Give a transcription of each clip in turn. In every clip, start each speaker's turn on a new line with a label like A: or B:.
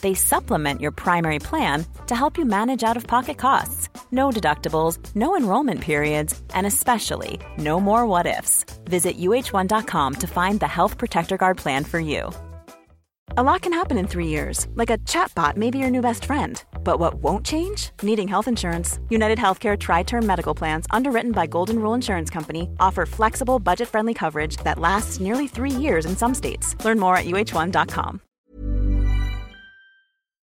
A: They supplement your primary plan to help you manage out of pocket costs. No deductibles, no enrollment periods, and especially no more what ifs. Visit uh1.com to find the Health Protector Guard plan for you. A lot can happen in three years, like a chatbot may be your new best friend. But what won't change? Needing health insurance. United Healthcare Tri Term Medical Plans, underwritten by Golden Rule Insurance Company, offer flexible, budget friendly coverage that lasts nearly three years in some states. Learn more at uh1.com.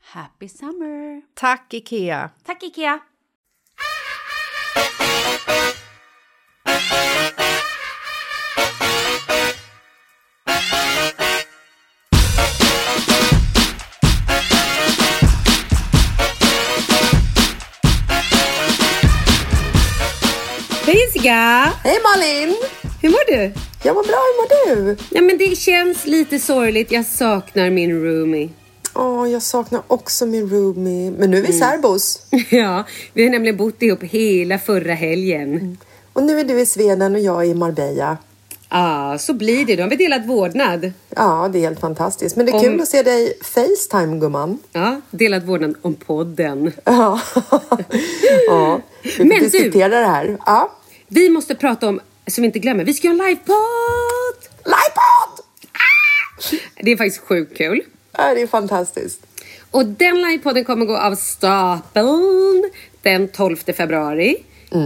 B: Happy summer!
C: Tack, Ikea!
B: Tack Ikea!
D: Hej Jessica!
E: Hej Malin!
D: Hur mår du?
E: Jag mår bra, hur mår du?
D: Ja, men det känns lite sorgligt. Jag saknar min roomie.
E: Åh, jag saknar också min roomie. Men nu är vi särbos.
D: Ja, vi har nämligen bott ihop hela förra helgen.
E: Och nu är du i Sveden och jag i Marbella.
D: Ja, så blir det. Då har vi delat vårdnad.
E: Ja, det är helt fantastiskt. Men det är
D: Om-
E: kul att se dig Facetime, gumman.
D: Ja, delat vårdnad om podden.
E: Ja. ja. Vi får
D: Men du-
E: diskutera det här. Ja.
D: Vi måste prata om, så vi inte glömmer, vi ska göra en livepodd!
E: Livepodd!
D: Det är faktiskt sjukt kul.
E: Ja, det är fantastiskt.
D: Och den livepodden kommer gå av stapeln den 12 februari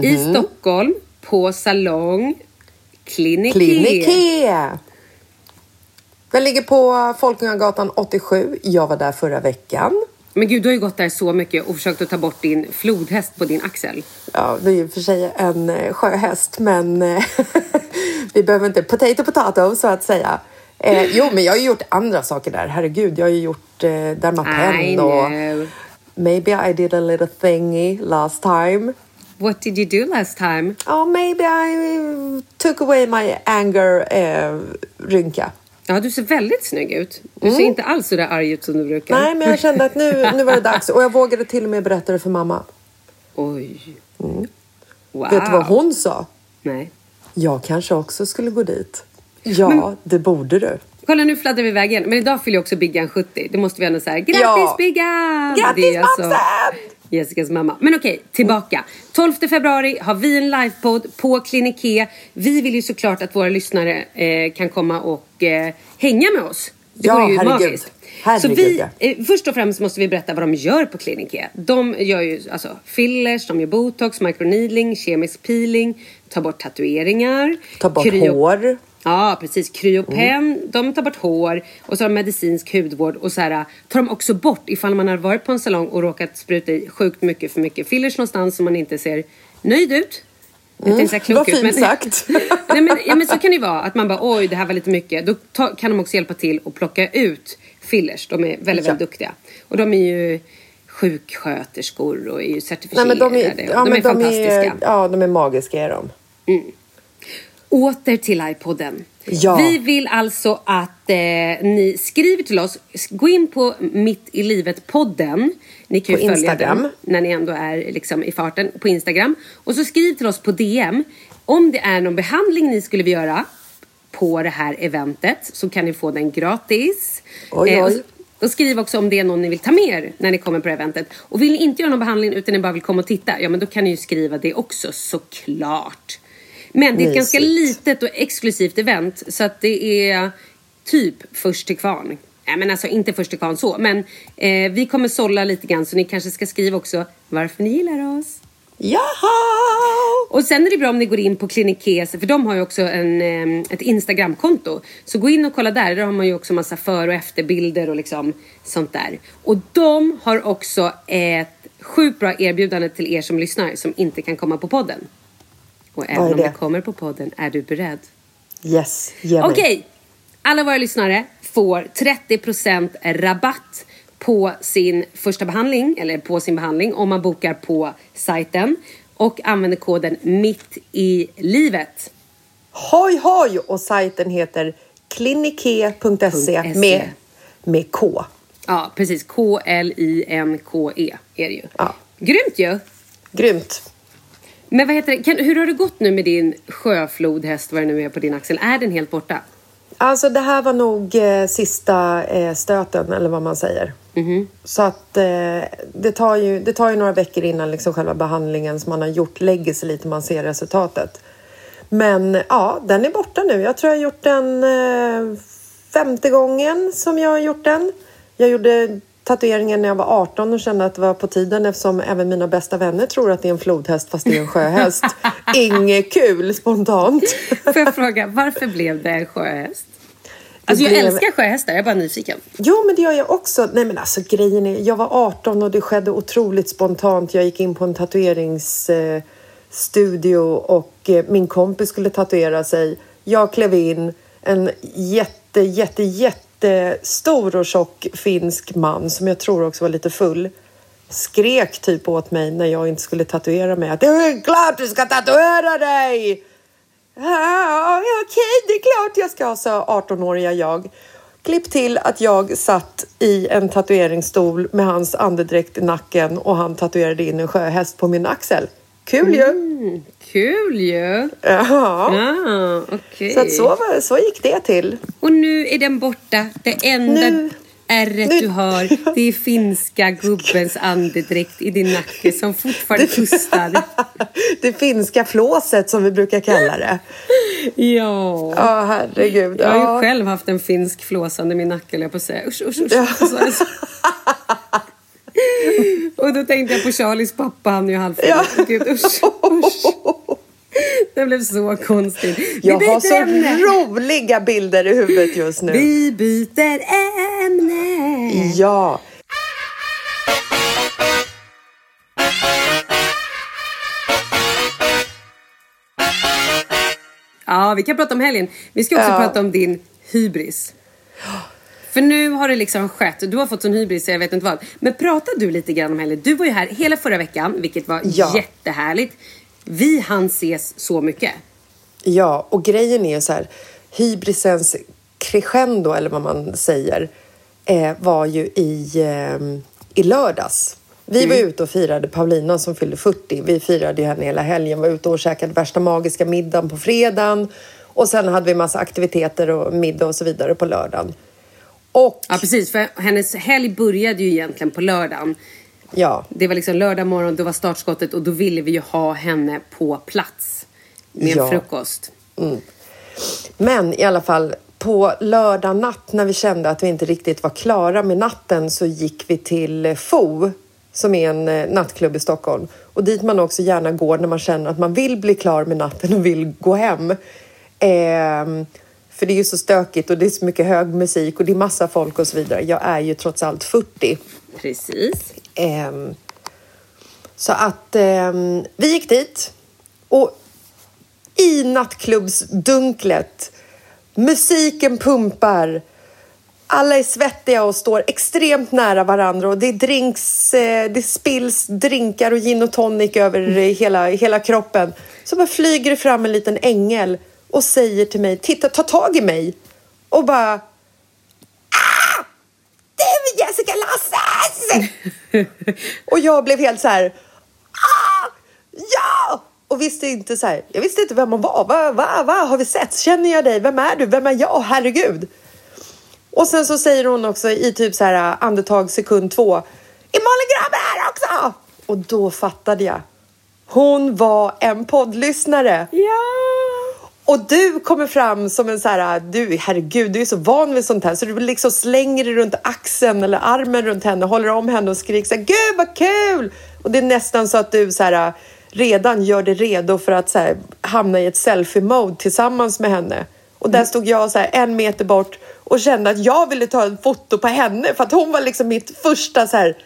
D: i Stockholm på Salong Klinikea.
E: Klinikea! Den ligger på Folkungagatan 87. Jag var där förra veckan.
D: Men gud, du har ju gått där så mycket och försökt att ta bort din flodhäst på din axel.
E: Ja, det är ju för sig en eh, sjöhäst, men eh, vi behöver inte potato potato så att säga. Eh, jo, men jag har ju gjort andra saker där. Herregud, jag har ju gjort eh, Dermapen och maybe I did a little thingy last time.
D: What did you do last time?
E: Oh, maybe I took away my anger eh, rynka.
D: Ja, du ser väldigt snygg ut. Du ser inte alls så där arg ut som du brukar.
E: Nej, men jag kände att nu, nu var det dags. Och jag vågade till och med berätta det för mamma.
D: Oj. Wow.
E: Vet du vad hon sa?
D: Nej.
E: Jag kanske också skulle gå dit. Ja, det borde du.
D: Kolla nu fladdrar vi iväg igen. Men idag fyller också Biggan 70. Det måste vi ändå säga. Grattis
E: Ja.
D: Biggan!
E: Grattis,
D: är alltså! Jessicas mamma. Men okej, tillbaka. 12 februari har vi en livepodd på Kliniké. Vi vill ju såklart att våra lyssnare eh, kan komma och eh, hänga med oss. Det
E: Ja,
D: vore ju
E: herregud.
D: magiskt.
E: Herregud,
D: Så vi, eh, först och främst måste vi berätta vad de gör på Kliniké. De gör ju alltså fillers, de gör botox, microneedling, kemisk peeling, tar bort tatueringar.
E: Ta bort
D: kryo-
E: hår.
D: Ja, precis. Kryopen, de tar bort hår och så har de medicinsk hudvård och så här tar de också bort ifall man har varit på en salong och råkat spruta i sjukt mycket för mycket fillers någonstans som man inte ser nöjd ut. Jag tänkte säga klok
E: vad fint sagt.
D: Nej, men, ja, men så kan det ju vara att man bara oj det här var lite mycket. Då ta, kan de också hjälpa till och plocka ut fillers. De är väldigt, väldigt
E: Ja.
D: duktiga. Och de är ju sjuksköterskor och är ju
E: Nej,
D: certifierade.
E: men de är, ja,
D: de
E: men
D: är
E: de
D: fantastiska.
E: är, ja, de är magiska är de.
D: Åter till iPodden.
E: Ja.
D: Vi vill alltså att eh, ni skriver till oss. Gå in på Mitt i livet-podden. Ni kan ju
E: På
D: följa
E: Instagram.
D: den när ni ändå är liksom i farten på Instagram. Och så skriv till oss på DM. Om det är någon behandling ni skulle vilja göra på det här eventet så kan ni få den gratis.
E: Oj,
D: Eh, och,
E: oj.
D: och skriv också om det är någon ni vill ta med er när ni kommer på eventet. Och vill ni inte göra någon behandling utan ni bara vill komma och titta, ja men då kan ni ju skriva det också såklart. Men det är ett ganska
E: Mysigt.
D: litet och exklusivt event så att det är typ först till kvarn. Nej men alltså inte först till kvarn så men eh, vi kommer sålla lite grann så ni kanske ska skriva också varför ni gillar oss.
E: Jaha!
D: Och sen är det bra om ni går in på Klinikes, för de har ju också en, eh, ett Instagramkonto. Så gå in och kolla där, där har man ju också massa för och efterbilder och liksom sånt där. Och de har också ett sjukt bra erbjudande till er som lyssnar som inte kan komma på podden. Och även om
E: det?
D: det kommer på podden, är du beredd?
E: Yes, ge mig.
D: Okej, alla våra lyssnare får 30% rabatt på sin första behandling, eller på sin behandling, om man bokar på sajten och använder koden mitt i livet.
E: Hoj hoj! Och sajten heter klinike.se
D: .se.
E: med, med K.
D: Ja, precis. K-L-I-N-K-E är det ju.
E: Ja.
D: Grymt ju!
E: Grymt.
D: Men vad heter det? Kan, hur har det gått nu med din sjöflodhäst, vad det nu är på din axel? Är den helt borta?
E: Alltså det här var nog eh, sista eh, stöten eller vad man säger. Så att eh, det, tar ju, det tar ju några veckor innan liksom själva behandlingen som man har gjort lägger sig lite man ser resultatet. Men ja, den är borta nu. Jag tror jag har gjort den eh, femte gången som jag har gjort den. Jag gjorde tatueringen när jag var 18 och kände att det var på tiden eftersom även mina bästa vänner tror att det är en flodhäst fast det är en sjöhäst. Inget kul spontant.
D: Får jag fråga, varför blev det en sjöhäst? Alltså jag
E: blev-
D: älskar sjöhästar, jag är bara nyfiken.
E: Jo, men det gör jag också. Nej, men alltså grejen är, jag var 18 och det skedde otroligt spontant. Jag gick in på en tatueringsstudio studio och eh, min kompis skulle tatuera sig. Jag klev in, en jätte, jätte, jättestor och tjock finsk man som jag tror också var lite full skrek typ åt mig när jag inte skulle tatuera mig att det är klart du ska tatuera dig! Ja, okej, det är klart jag ska, sa 18-åriga jag. Klipp till att jag satt i en tatueringsstol med hans andedräkt i nacken och han tatuerade in en sjöhäst på min axel. Kul ju!
D: Kul ju!
E: Ja.
D: Okej.
E: Så, att så, var, så gick det till.
D: Och nu är den borta. Det enda
E: Nu-
D: ärret
E: nu-
D: du har, det är finska gubbens andedräkt i din nacke som fortfarande pustar.
E: det finska flåset som vi brukar kalla det.
D: Ja.
E: Ja, herregud.
D: Jag har
E: Ja.
D: ju själv haft en finsk flåsande i min nacke, jag på att säga. Usch, usch, usch.
E: Ja.
D: Och då tänkte jag på Charlies pappa, han är ju halvfull.
E: Ja.
D: Gud, usch, usch. Det blev så konstigt. Vi
E: Jag har så
D: ämne.
E: roliga bilder i huvudet just nu.
D: Vi byter ämne.
E: Ja.
D: Ja, vi kan prata om helgen. Vi ska också
E: Ja.
D: prata om din hybris. För nu har det liksom skett. Du har fått sån hybris så jag vet inte vad. Men prata du lite grann om helgen. Du var ju här hela förra veckan, vilket var
E: Ja.
D: jättehärligt. Vi hann ses så mycket.
E: Ja, och grejen är så här. Hybrisens crescendo, eller vad man säger, eh, var ju i, eh, i lördags. Vi var ute och firade Paulina som fyllde 40. Vi firade ju henne hela helgen. var ute och käkade värsta magiska middagen på fredagen. Och sen hade vi massa aktiviteter och middag och så vidare på lördagen. Och
D: Ja, precis. För hennes helg började ju egentligen på lördagen.
E: ja,
D: Det var liksom lördag morgon, då var startskottet och då ville vi ju ha henne på plats med
E: Ja.
D: frukost.
E: Men i alla fall, på lördag natt när vi kände att vi inte riktigt var klara med natten så gick vi till eh, FO som är en eh, nattklubb i Stockholm. Och dit man också gärna går när man känner att man vill bli klar med natten och vill gå hem. Ehm, för det är ju så stökigt och det är så mycket hög musik och det är massa folk och så vidare. Jag är ju trots allt 40.
D: Precis.
E: Ehm, så att ehm, vi gick dit och i nattklubbsdunklet, musiken pumpar, alla är svettiga och står extremt nära varandra och det drinks, eh, det spills drinkar och gin och tonic över eh, hela, hela kroppen. Så bara flyger det fram en liten ängel och säger till mig, titta, ta tag i mig och bara det är Jessica Lasses! och jag blev helt så här, ah, ja! Och visste inte så här, jag visste inte vem hon var. Va, va, va, har vi sett? Känner jag dig? Vem är du? Vem är jag? Herregud! Och sen så säger hon också i typ så här andetag sekund två, är Malin Graber här också? Och då fattade jag. Hon var en poddlyssnare.
D: Ja!
E: Och du kommer fram som en så här, du herregud, du är så van vid sånt här så du liksom slänger dig runt axeln eller armen runt henne, håller om henne och skriker så här, gud vad kul! Och det är nästan så att du så här, redan gör dig redo för att så här, hamna i ett selfie-mode tillsammans med henne. Och där stod jag så här, en meter bort och kände att jag ville ta en foto på henne för att hon var liksom mitt första så här,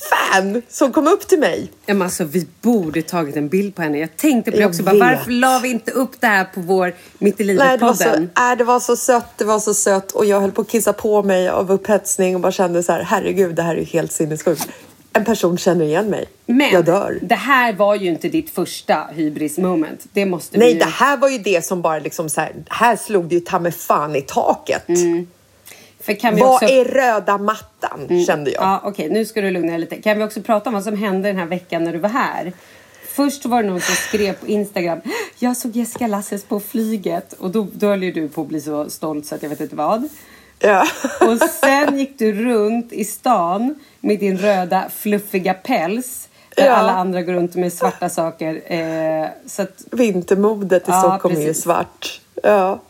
E: live-fan som kom upp till mig.
D: Ja, men alltså, vi borde tagit en bild på henne. Jag tänkte på det
E: Jag
D: också. Bara, varför la vi inte upp det här på vår Mitt i
E: Nej, det var, så,
D: livet-podden?
E: äh, det var så sött, det var så sött och jag höll på att kissa på mig av upphetsning och bara kände så här, herregud, det här är helt sinnessjukt. En person känner igen mig.
D: Men
E: jag dör.
D: det här var ju inte ditt första hybris moment. Det måste
E: Nej,
D: ju...
E: det här var ju det som bara liksom så här, här slog det ju ta fan i taket.
D: Vi
E: Vad
D: också...
E: är röda mattan, kände jag.
D: Ja, okej, nu ska du lugna dig lite. Kan vi också prata om vad som hände den här veckan när du var här? Först var det någon som skrev på Instagram. Jag såg Jessica Lasses på flyget. Och då, då höll ju du på att bli så stolt så att jag vet inte vad.
E: Ja.
D: Och sen gick du runt i stan med din röda fluffiga päls. Där
E: Ja.
D: alla andra går runt med svarta saker. Eh, så att,
E: Vintermodet i
D: Ja,
E: Stockholm är ju
D: precis.
E: svart. Ja.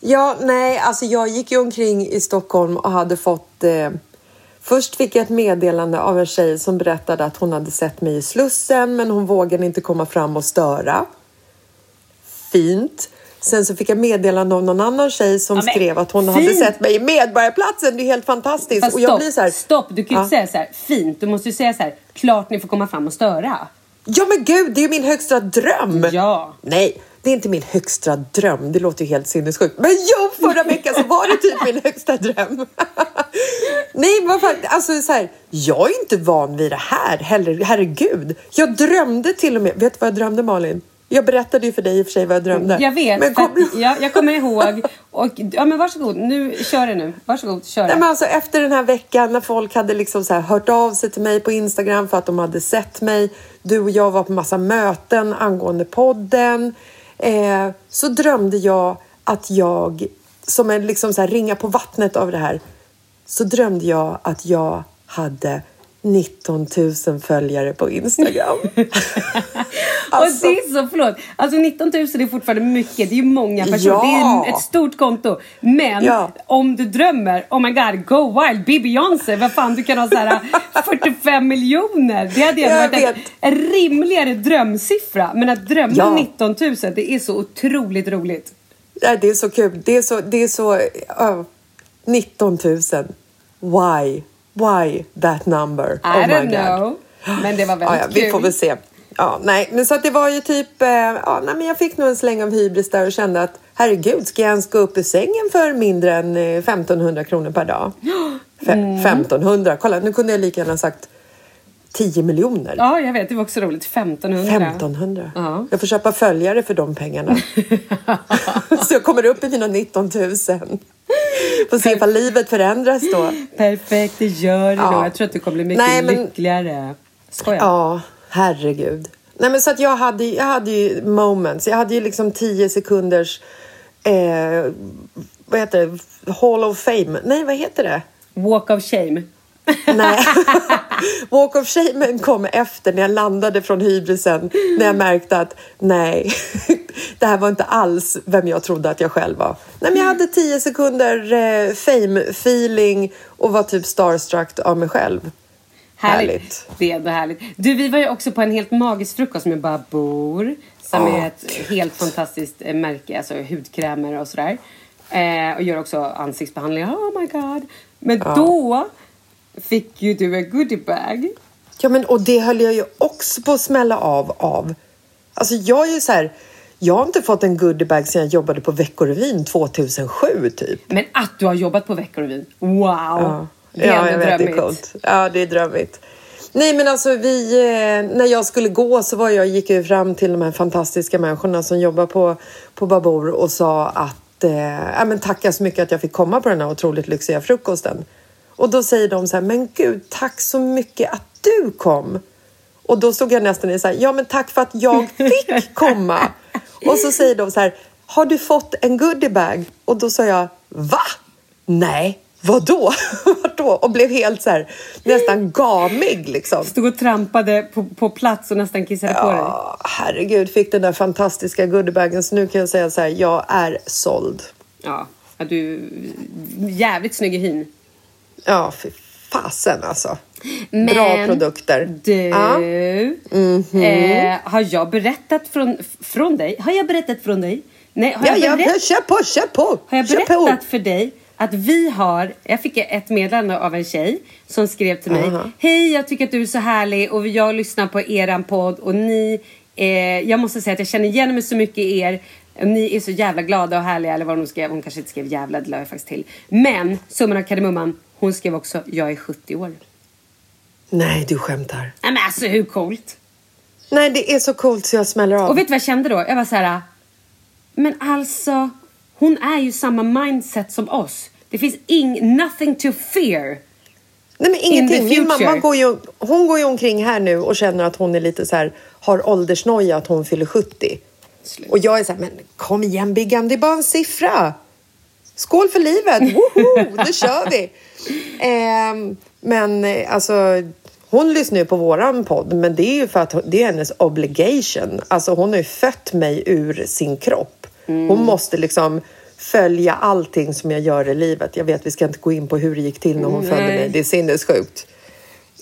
E: Ja, nej, alltså jag gick ju omkring i Stockholm och hade fått... Eh, först fick jag ett meddelande av en tjej som berättade att hon hade sett mig i Slussen men hon vågade inte komma fram och störa. Fint. Sen så fick jag meddelande av någon annan tjej som
D: Ja,
E: skrev att hon hade
D: fint.
E: sett mig i Medborgarplatsen. Det är helt fantastiskt.
D: fast
E: och jag
D: stopp,
E: blir så här,
D: stopp, du kan ju
E: Ja.
D: inte säga så här fint. Du måste ju säga så här, klart ni får komma fram och störa.
E: Ja men gud, det är ju min högsta dröm!
D: Ja.
E: Nej, det är inte min högsta dröm. Det låter ju helt sinnessjukt. Men jo, förra veckan så var det typ min högsta dröm. Nej, men alltså så här, jag är inte van vid det här heller. Herregud. Jag drömde till och med. Vet du vad jag drömde Malin? Jag berättade ju för dig i och för sig vad jag drömde.
D: Jag vet,
E: Men kom,
D: att, ja, jag kommer ihåg. Och, ja men varsågod, nu kör det nu. Varsågod, kör
E: Nej,
D: det.
E: men alltså, efter den här veckan när folk hade liksom så här hört av sig till mig på Instagram för att de hade sett mig. Du och jag var på massa möten angående podden. Eh, så drömde jag att jag, som en liksom så här ringa på vattnet av det här, så drömde jag att jag hade 19 000 följare på Instagram. Alltså-
D: och det är så, förlåt. Alltså 19 000 är fortfarande mycket. Det är ju många personer.
E: Ja.
D: Det är ett stort konto. Men
E: Ja.
D: om du drömmer, oh my god, go wild, be Beyoncé. Vad fan, du kan ha så här 45 miljoner. Det hade
E: Jag
D: varit en, en rimligare drömsiffra. Men att drömma
E: Ja.
D: 19 000, det är så otroligt roligt.
E: Nej, det är så kul. Det är så... Det är så uh, 19 000. Why? Why that number?
D: I
E: oh my
D: don't
E: God.
D: know. Men det var
E: Ja,
D: väldigt
E: ja,
D: kul.
E: vi får väl se. Ja, nej, men så att det var ju typ, eh, ja, nej, men jag fick nog en släng av hybris där och kände att herregud, ska jag ens gå upp ur sängen för mindre än eh, 1500 kronor per dag? Fe-
D: Mm.
E: 1500, kolla nu kunde jag lika gärna sagt 10 miljoner.
D: Ja, jag vet. Det var också roligt. 1500.
E: 1500.
D: Ja.
E: Jag får köpa följare för de pengarna. så jag kommer upp i mina 19 000. Får se ifall livet förändras då.
D: Perfekt, det gör det
E: Ja.
D: nog. Jag tror att du kommer bli mycket
E: Nej, men-
D: lyckligare. Skojar.
E: Ja, herregud. Nej, men så att jag hade, jag hade ju moments. Jag hade ju liksom 10 sekunders... Eh, vad heter det? Hall of fame. Nej, vad heter det?
D: Walk of shame.
E: Nej. Walk of shame kom efter när jag landade från hybrisen. När jag märkte att nej, det här var inte alls vem jag trodde att jag själv var. Nej, men jag hade 10 sekunder eh, fame-feeling och var typ starstruck av mig själv.
D: Härligt.
E: Härligt.
D: Det är ändå härligt. Du, vi var ju också på en helt magisk frukost med Babor. Som
E: Åh,
D: är ett helt fantastiskt eh, märke, alltså hudkrämer och sådär. Eh, och gör också ansiktsbehandlingar. Oh my god. Men då fick ju du en goodiebag.
E: Ja, men och det höll jag ju också på att smälla av av. Alltså jag är ju så här, jag har inte fått en goodiebag sedan jag jobbade på Veckorevyn 2007 typ.
D: Men att du har jobbat på Veckorevyn. Wow!
E: Ja,
D: Det är
E: ja jag vet, det är coolt. Ja, det är drömmigt. Nej, men alltså vi, eh, när jag skulle gå så var jag, gick jag fram till de här fantastiska människorna som jobbar på, på Babor och sa att eh, ja, men tacka så mycket att jag fick komma på den här otroligt lyxiga frukosten. Och då säger de så här, men gud, tack så mycket att du kom. Och då stod jag nästan i så här, ja men tack för att jag fick komma. Och så säger de så här, har du fått en goodiebag? Och då sa jag, va? Nej, vadå? Vadå? Och blev helt så här, nästan gamig liksom.
D: Stod och trampade på, på plats och nästan kissade på dig.
E: Ja, herregud, fick den där fantastiska goodiebagen. Så nu kan jag säga så här, jag är såld.
D: Ja. ja, du jävligt snygg i hyn.
E: Ja, för fasen alltså.
D: Men
E: Bra produkter.
D: Du,
E: Ja.
D: eh, har jag berättat från, från dig? Har jag berättat från dig? Nej, har
E: Ja,
D: jag,
E: ja,
D: berätt,
E: kör på, kör på!
D: har jag berättat för dig att vi har, jag fick ett meddelande av en tjej som skrev till mig. Hej, jag tycker att du är så härlig och jag lyssnar på eran podd och ni, eh, jag måste säga att jag känner igen mig så mycket i er. Ni är så jävla glada och härliga, eller vad hon skrev. Hon kanske inte skrev jävla, det jag faktiskt till. Men, summan av kardemumman, hon skrev också, jag är 70 år.
E: Nej, du skämtar.
D: Nej men alltså hur coolt?
E: Nej, det är så coolt så jag smäller av.
D: Och vet du vad jag kände då? Jag var så här. Men alltså, hon är ju samma mindset som oss. Det finns ing, nothing to fear.
E: Nej, men ingenting. Min mamma går ju, hon går ju omkring här nu och känner att hon är lite så här, har åldersnoja att hon fyller 70. Och jag är så här, men kom igen Biggan, det är bara en siffra. Skål för livet! Woho! Nu kör vi! Ehm, men eh, alltså, hon lyssnar ju på våran podd, men det är ju för att det är hennes obligation. Alltså hon har ju fött mig ur sin kropp. Hon måste liksom följa allting som jag gör i livet. Jag vet, vi ska inte gå in på hur det gick till när hon födde mig. Det är sinnessjukt.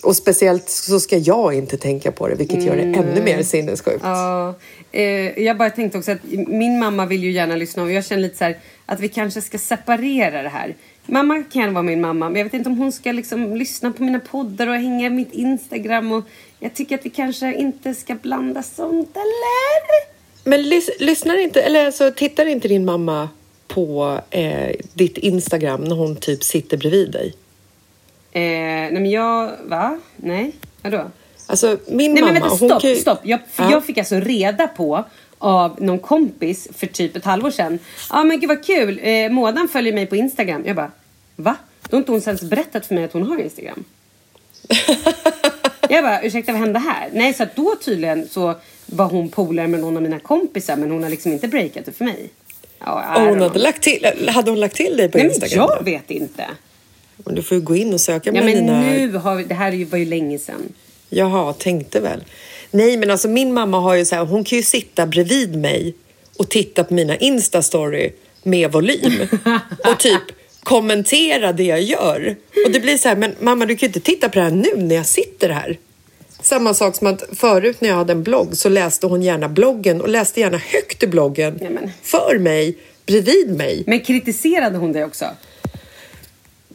E: Och speciellt så ska jag inte tänka på det, vilket gör det ännu mer sinnessjukt.
D: Ja, eh, jag bara tänkte också att min mamma vill ju gärna lyssna och jag känner lite så här att vi kanske ska separera det här. Mamma kan vara min mamma, men jag vet inte om hon ska liksom lyssna på mina poddar och hänga i mitt Instagram och jag tycker att vi kanske inte ska blanda sånt, eller?
E: Men lys- lyssnar inte, eller alltså, tittar inte din mamma på eh, ditt Instagram när hon typ sitter bredvid dig?
D: Eh, nej men jag, va? Nej, vadå?
E: Alltså min
D: Nej
E: mamma,
D: men vänta,
E: hon
D: stopp,
E: kan ju-
D: stopp. Jag,
E: Ja.
D: jag fick alltså reda på av någon kompis för typ ett halvår sedan. Ja men gud vad kul, eh, Mådan följer mig på Instagram. Jag bara, va? Då har inte hon ens berättat för mig att hon har Instagram. jag bara, ursäkta vad hände här? Nej så att då tydligen så var hon polare med någon av mina kompisar men hon har liksom inte breakat det för mig. Ja,
E: hon hade,
D: know.
E: lagt till, hade hon lagt till dig på
D: Nej men
E: Instagram?
D: jag vet inte.
E: Men Du får ju gå in och söka
D: Ja
E: med
D: men
E: dina...
D: nu har vi, det här var ju länge sedan.
E: Jaha, tänkte väl. Nej, men alltså min mamma har ju så här, hon kan ju sitta bredvid mig och titta på mina Insta-story med volym och typ kommentera det jag gör. Och det blir så här, men mamma du kan ju inte titta på det här nu när jag sitter här. Samma sak som att förut när jag hade en blogg så läste hon gärna bloggen och läste gärna högt i bloggen
D: Nej, men-
E: för mig, bredvid mig.
D: Men kritiserade hon dig också?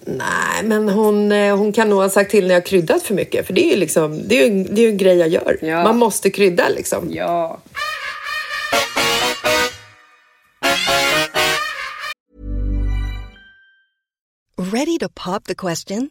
E: Nej, men hon, eh, hon kan nog ha sagt till när jag kryddat för mycket. För det är ju liksom, det är ju, det är ju en grej jag gör.
D: Ja.
E: Man måste krydda liksom.
D: Ja.
F: Ready to pop the question?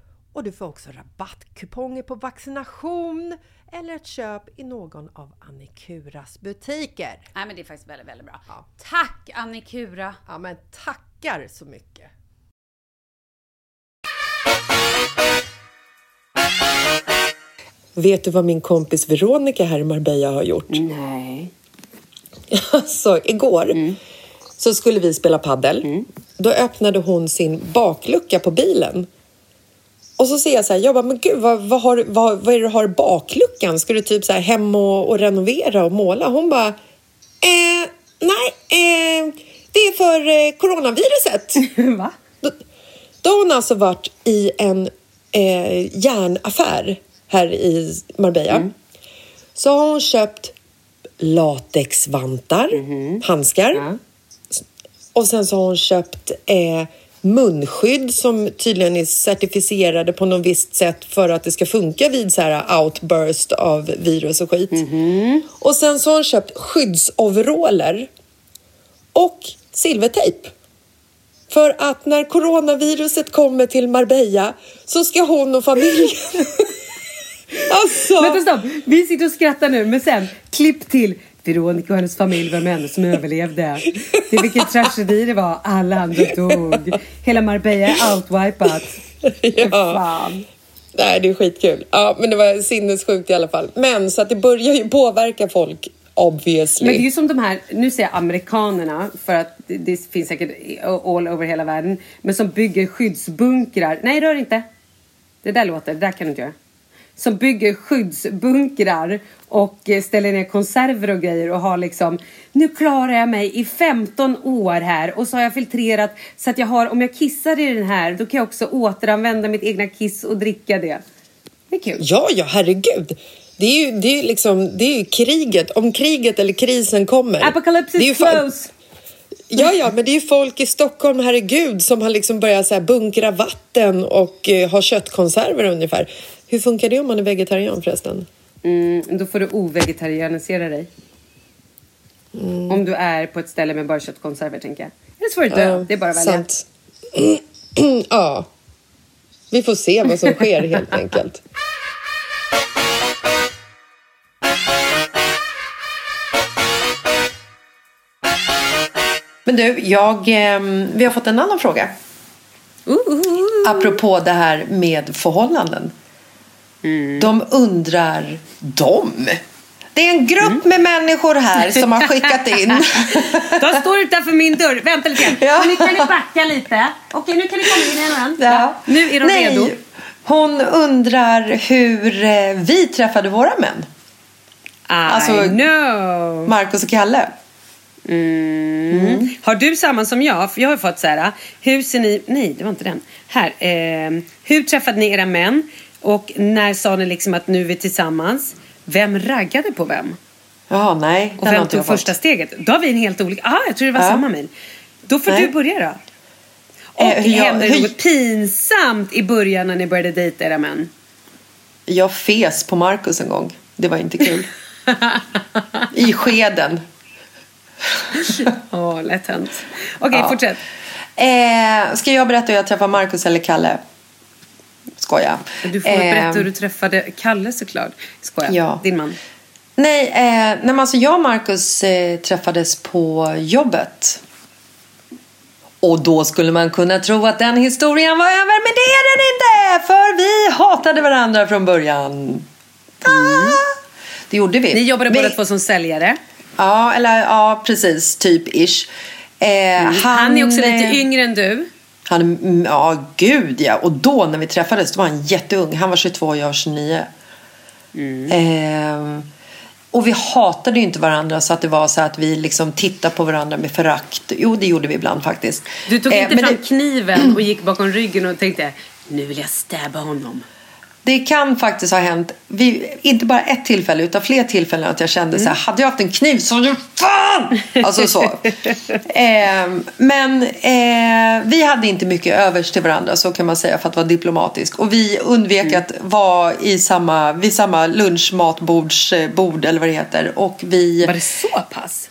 E: och du får också rabattkuponger på vaccination eller ett köp i någon av Annikuras butiker.
B: Nej men det är faktiskt väldigt, väldigt bra.
E: Ja.
B: Tack Annikura!
E: Ja men tackar så mycket! Vet du vad min kompis Veronica här i Marbella har gjort?
D: Nej.
E: Alltså, igår så skulle vi spela paddel. Då öppnade hon sin baklucka på bilen. Och så ser jag så här, jag bara, men gud, vad, vad, har, vad, vad är det du har i bakluckan? Ska du typ så här hem och, och renovera och måla? Hon bara, eh, nej, eh, det är för eh, coronaviruset.
D: Va?
E: Då, då har hon alltså varit i en eh, järnaffär här i Marbella. Så har hon köpt latexvantar, handskar. Och sen så har hon köpt eh, munskydd som tydligen är certifierade på något visst sätt för att det ska funka vid så här outburst av virus och skit. Och sen så har hon köpt skyddsoveraller och silvertejp. För att när coronaviruset kommer till Marbella så ska hon och familjen... alltså...
D: Vänta stopp, vi sitter och skrattar nu men sen klipp till Veronica och hennes familj var de enda som överlevde. Det vilken tragedi det var, alla andra dog. Hela Marbella är outwipat.
E: Ja.
D: Fan.
E: Nej, det är skitkul. Ja, men det var sinnessjukt i alla fall. Men så att det börjar ju påverka folk, obviously.
D: Men det är ju som de här, nu säger jag amerikanerna för att det, det finns säkert all over hela världen, men som bygger skyddsbunkrar. Nej, rör inte. Det där låter, det där kan du inte göra. Som bygger skyddsbunkrar och eh, ställer ner konserver och grejer och har liksom nu klarar jag mig i 15 år här och så har jag filtrerat så att jag har om jag kissar i den här då kan jag också återanvända mitt egna kiss och dricka det. Det är kul.
E: Ja, ja, herregud. Det är ju, det är liksom, det är ju kriget. Om kriget eller krisen kommer.
D: Apocalypse is close.
E: Ja, ja, men det är ju folk i Stockholm, herregud, som har liksom börjat så bunkra vatten och eh, ha köttkonserver ungefär. Hur funkar det om man är vegetarian förresten?
D: Mm, då får du ovegetarianisera dig.
E: Mm.
D: Om du är på ett ställe med bara köttkonserver tänker jag. Eller så får du dö. det är bara att välja.
E: Sant. ja. Vi får se vad som sker helt enkelt. Men du, jag, ehm, vi har fått en annan fråga. Apropå det här med förhållanden. De undrar... De? Det är en grupp med människor här som har skickat in.
D: De står utanför min dörr. Vänta lite.
E: Ja.
D: Nu kan ni backa lite. Okej, nu kan ni komma in igen.
E: Ja.
D: Nu är de
E: Nej,
D: redo.
E: Hon undrar hur eh, vi träffade våra män. Alltså-
D: I know.
E: Marcus och Kalle.
D: Mm. Har du samma som jag? För jag har fått så här. Hur ser ni... Nej, det var inte den. Här. Eh, hur träffade ni era män? Och när sa ni liksom att nu är vi tillsammans? Vem raggade på vem?
E: Ja, nej.
D: Och vem tog
E: fått.
D: första steget? Då har vi en helt olika... Ah, jag tror det var
E: Ja.
D: samma mejl. Då får
E: Nej.
D: du börja då. Och
E: Eh, jag-
D: hände det något pinsamt i början när ni började dejta era män?
E: Jag fes på Marcus en gång. Det var inte kul. I skeden.
D: Åh, lätt hänt. Okej,
E: Ja.
D: fortsätt.
E: Eh, ska jag berätta hur jag träffade Marcus eller Kalle? Skoja.
D: Du får berätta hur du träffade Kalle såklart. Skoja.
E: Ja.
D: Din man.
E: Nej, eh, nej men alltså jag och Marcus eh, träffades på jobbet. Och då skulle man kunna tro att den historien var över, men det är den inte! För vi hatade varandra från början. Ah, det gjorde vi.
D: Ni jobbade
E: vi,
D: båda två som säljare.
E: Ja, eller ja, precis. Typ ish. Eh,
D: Mm. Han, är också lite
E: eh,
D: yngre än du.
E: Han, mm, ja, gud ja. Och då när vi träffades, då var han jätteung. Han var 22 och jag var 29. Eh, och vi hatade ju inte varandra så att det var så att vi liksom tittade på varandra med förakt. Jo, det gjorde vi ibland faktiskt.
D: Du tog
E: Eh,
D: inte fram
E: det,
D: kniven och gick bakom ryggen och tänkte nu vill jag stäba honom.
E: Det kan faktiskt ha hänt, vi, inte bara ett tillfälle utan fler tillfällen att jag kände så här, hade jag haft en kniv så hade fan! Alltså så. eh, men eh, vi hade inte mycket övers till varandra så kan man säga för att vara diplomatisk. Och vi undvek att vara i samma, vid samma lunchmatbordsbord eller vad det heter. Och vi...
D: Var det så pass?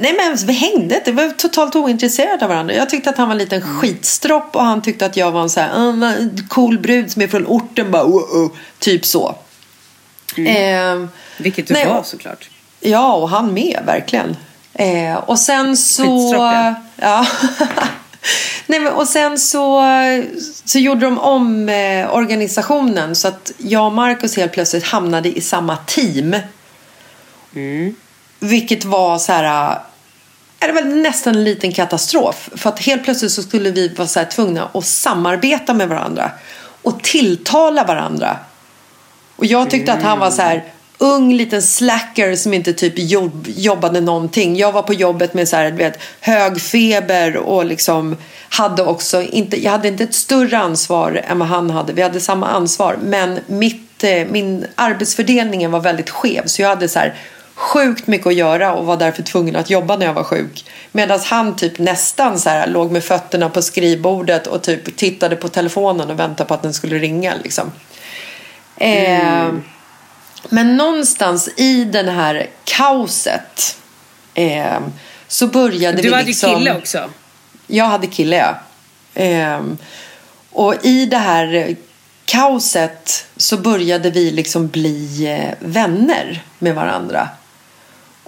E: Nej men vi hängde inte, vi var totalt ointresserade av varandra. Jag tyckte att han var en liten
D: Mm.
E: skitstropp och han tyckte att jag var en så här, "Ah, en cool brud som är från orten bara, oh, oh, typ så. Eh,
D: Vilket du
E: Nej,
D: var såklart.
E: ja, och han med, verkligen. Eh, och sen så...
D: Skitstropp, ja.
E: ja. Nej, men, och sen så, så gjorde de om eh, organisationen så att jag och Marcus helt plötsligt hamnade i samma team. Vilket var så här är Det var nästan en liten katastrof. För att helt plötsligt så skulle vi vara så här tvungna att samarbeta med varandra. Och tilltala varandra. Och jag tyckte att han var så här ung liten slacker som inte typ jobb, jobbade någonting. Jag var på jobbet med så här, vet, hög feber och liksom hade också inte, jag hade inte ett större ansvar än vad han hade. Vi hade samma ansvar men mitt, eh, min arbetsfördelningen var väldigt skev så jag hade så här sjukt mycket att göra och var därför tvungen att jobba när jag var sjuk. Medan han typ nästan så här låg med fötterna på skrivbordet och typ tittade på telefonen och väntade på att den skulle ringa liksom. Eh, men någonstans i den här kaoset eh, så började
D: Du
E: vi
D: hade
E: liksom...
D: kille också.
E: Jag hade kille, ja. Ehm, och i det här kaoset så började vi liksom bli eh, vänner med varandra.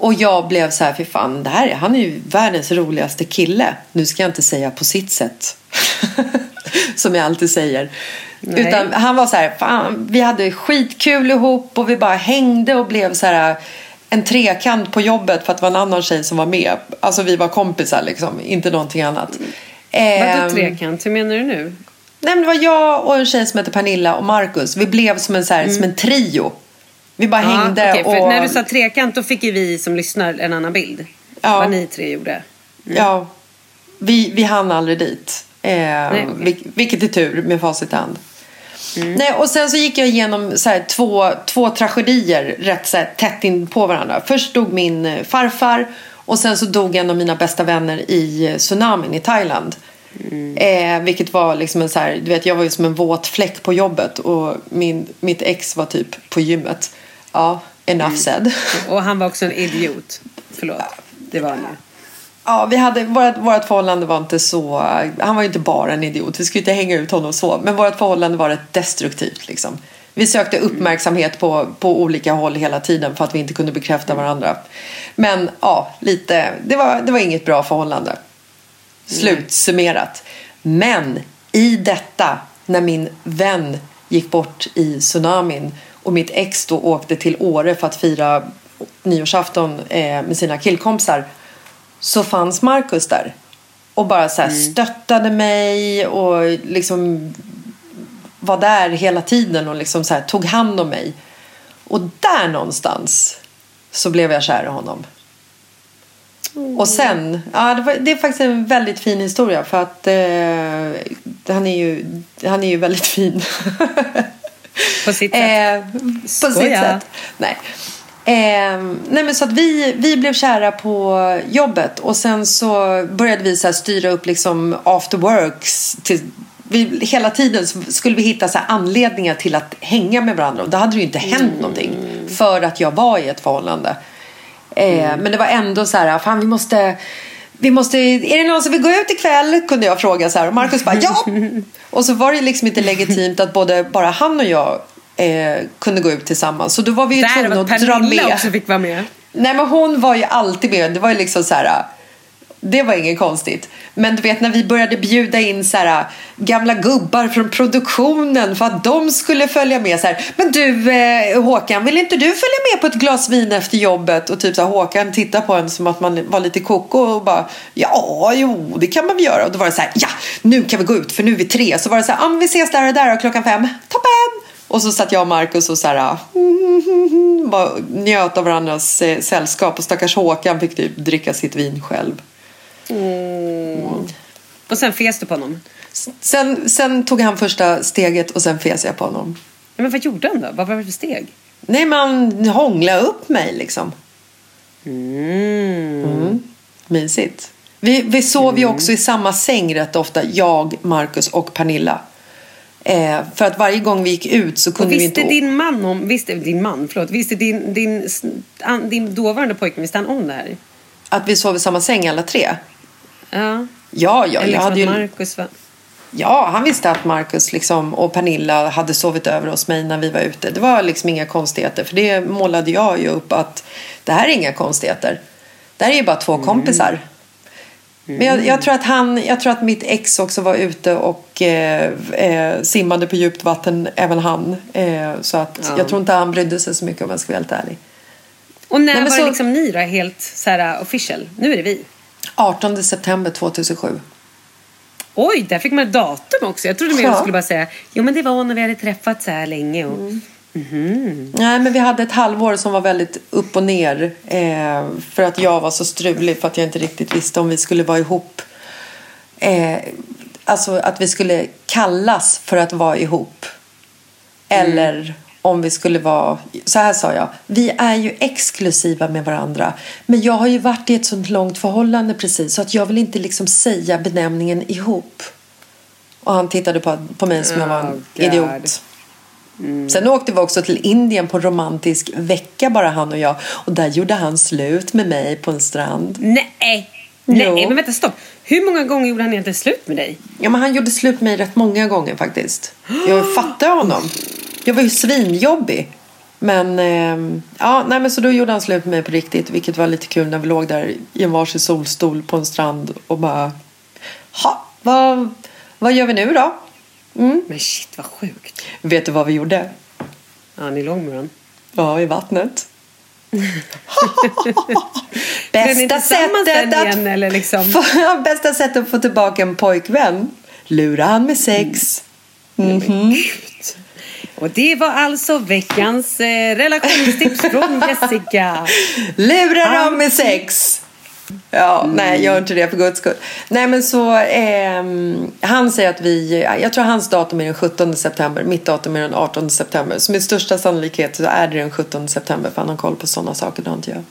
E: Och jag blev så här, för fan, det här, är- han är ju världens roligaste kille. Nu ska jag inte säga på sitt sätt. Som jag alltid säger.
D: Nej.
E: Utan han var så här, fan, vi hade skitkul ihop och vi bara hängde och blev så här en trekant på jobbet för att det var en annan tjej som var med. Alltså vi var kompisar liksom, inte någonting annat.
D: Vadå
E: Ehm,
D: trekant? Hur menar du nu?
E: Nej, men det var jag och en tjej som heter Pernilla och Marcus. Vi blev som en, så här, som en trio. Vi bara hängde
D: Mm. okej, för
E: och...
D: När du sa trekant då fick ju vi som lyssnar en annan bild.
E: Ja.
D: Vad ni tre gjorde.
E: Ja, vi, vi hann aldrig dit. Eh,
D: okej.
E: vil- vilket är tur med facit i hand. Nej, och sen så gick jag igenom så här, två, två tragedier rätt så här, tätt in på varandra. Först dog min eh, farfar och sen så dog en av mina bästa vänner i eh, tsunamin i Thailand. Eh, vilket var liksom en så här, du vet jag var ju som en våt fläck på jobbet och min, mitt ex var typ på gymmet. Ja, enough said.
D: Och han var också en idiot. Förlåt. Det var han ju.
E: Ja, vi hade, vårt, vårt förhållande var inte så... Han var ju inte bara en idiot, vi skulle inte hänga ut honom så. Men vårt förhållande var rätt destruktivt liksom. Vi sökte uppmärksamhet på, på olika håll hela tiden för att vi inte kunde bekräfta varandra. Men ja, lite, det, var, det var inget bra förhållande. Slutsummerat. Men i detta, när min vän gick bort i tsunamin och mitt ex då åkte till Åre för att fira nyårsafton eh, med sina killkompisar så fanns Markus där. Och bara så här stöttade mig och liksom var där hela tiden och liksom så här tog hand om mig. Och där någonstans så blev jag kär i honom. Och sen, ja det, var, det är faktiskt en väldigt fin historia för att eh, han, är ju, han är ju väldigt fin.
D: På sitt sätt.
E: Eh, på sitt sätt. Nej. Eh, nej men så att vi, vi blev kära på jobbet och sen så började vi så styra upp liksom after works. Till, vi, hela tiden skulle vi hitta så anledningar till att hänga med varandra och då hade det ju inte hänt någonting för att jag var i ett förhållande. Eh, Men det var ändå så här, fan vi måste vi måste, är det någon som vill gå ut ikväll? Kunde jag fråga så här. Och Markus bara ja. Och så var det liksom inte legitimt att både bara han och jag eh, kunde gå ut tillsammans. Så då var vi ju
D: Där
E: tvungna att dra med.
D: också fick vara med.
E: Nej men hon var ju alltid med. Det var ju liksom så här. Det var inget konstigt. Men du vet när vi började bjuda in så här, gamla gubbar från produktionen för att de skulle följa med. Så här, men du eh, Håkan, vill inte du följa med på ett glas vin efter jobbet? Och typ så här, Håkan tittar på en som att man var lite koko och bara ja, jo, det kan man väl göra. Och då var det så här, ja, nu kan vi gå ut för nu är vi tre. Så var det så här, ja, men vi ses där och där och klockan fem. Toppen! Och så satt jag och Markus och så här, bara njöt av varandras eh, sällskap. Och stackars Håkan fick typ dricka sitt vin själv.
D: Och sen fes du på honom.
E: Sen, sen tog han första steget och sen fes jag på honom.
D: Ja, men vad gjorde han då? Vad var det för steg?
E: Nej, man hånglade upp mig liksom.
D: Mm.
E: Mm. Mysigt. Vi, vi sov ju också i samma säng rätt ofta, jag, Marcus och Pernilla. Eh, för att varje gång vi gick ut så kunde vi inte...
D: din man om, visste din man, förlåt, visste din, din, din dåvarande pojkvän, visste han om det här?
E: Att vi sov i samma säng alla tre.
D: Ja.
E: Ja, ja,
D: Eller
E: jag
D: liksom
E: hade ju...
D: Marcus var...
E: Ja, han visste att Marcus liksom, och Pernilla hade sovit över hos mig när vi var ute. Det var liksom inga konstigheter. För det målade jag ju upp att det här är inga konstigheter. Det här är ju bara två kompisar. Men jag, jag, tror att han, jag tror att mitt ex också var ute och eh, eh, simmade på djupt vatten, även han. Eh, så att
D: Ja.
E: jag tror inte han brydde sig så mycket om jag ska vara helt ärlig.
D: Och när
E: Nej,
D: var
E: så-
D: det liksom ni då helt så här official? Nu är det vi.
E: 18 september 2007.
D: Oj, där fick man ett datum också. Jag trodde mer
E: Ja.
D: skulle bara säga, jo men det var när vi hade träffats så här länge. Och... Mhm.
E: Nej, men vi hade ett halvår som var väldigt upp och ner. Eh, för att jag var så strulig för att jag inte riktigt visste om vi skulle vara ihop. Eh, alltså att vi skulle kallas för att vara ihop. Eller om vi skulle vara, så här sa jag, vi är ju exklusiva med varandra. Men jag har ju varit i ett sånt långt förhållande precis så att jag vill inte liksom säga benämningen ihop. Och han tittade på, på mig som jag var en
D: Oh, God.
E: idiot. Sen åkte vi också till Indien på en romantisk vecka bara han och jag. Och där gjorde han slut med mig på en strand.
D: Nej!
E: Jo.
D: Nej, men vänta stopp. Hur många gånger gjorde han egentligen slut med dig?
E: Ja, men han gjorde slut med mig rätt många gånger faktiskt. Jag fattade honom. Jag var ju svinjobbig. Men, ehm, ja, nej, men så då gjorde han slut med mig på riktigt. Vilket var lite kul när vi låg där i en varsin solstol på en strand och bara... Ha, vad, vad gör vi nu då?
D: Men shit vad sjukt.
E: Vet du vad vi gjorde?
D: Ja, ni låg med varandra.
E: Ja, i vattnet. Bästa, sättet att
D: igen, eller liksom?
E: bästa sättet att få tillbaka en pojkvän. Lura han med sex.
D: Och det var alltså veckans eh, relationstips från Jessica.
E: Lura dem med sex. Ja, nej, gör inte det för guds skull. Nej, men så ehm, han säger att vi, jag tror hans datum är den 17 september, mitt datum är den 18 september. Så med största sannolikhet så är det den 17 september för han har koll på sådana saker, det har inte jag.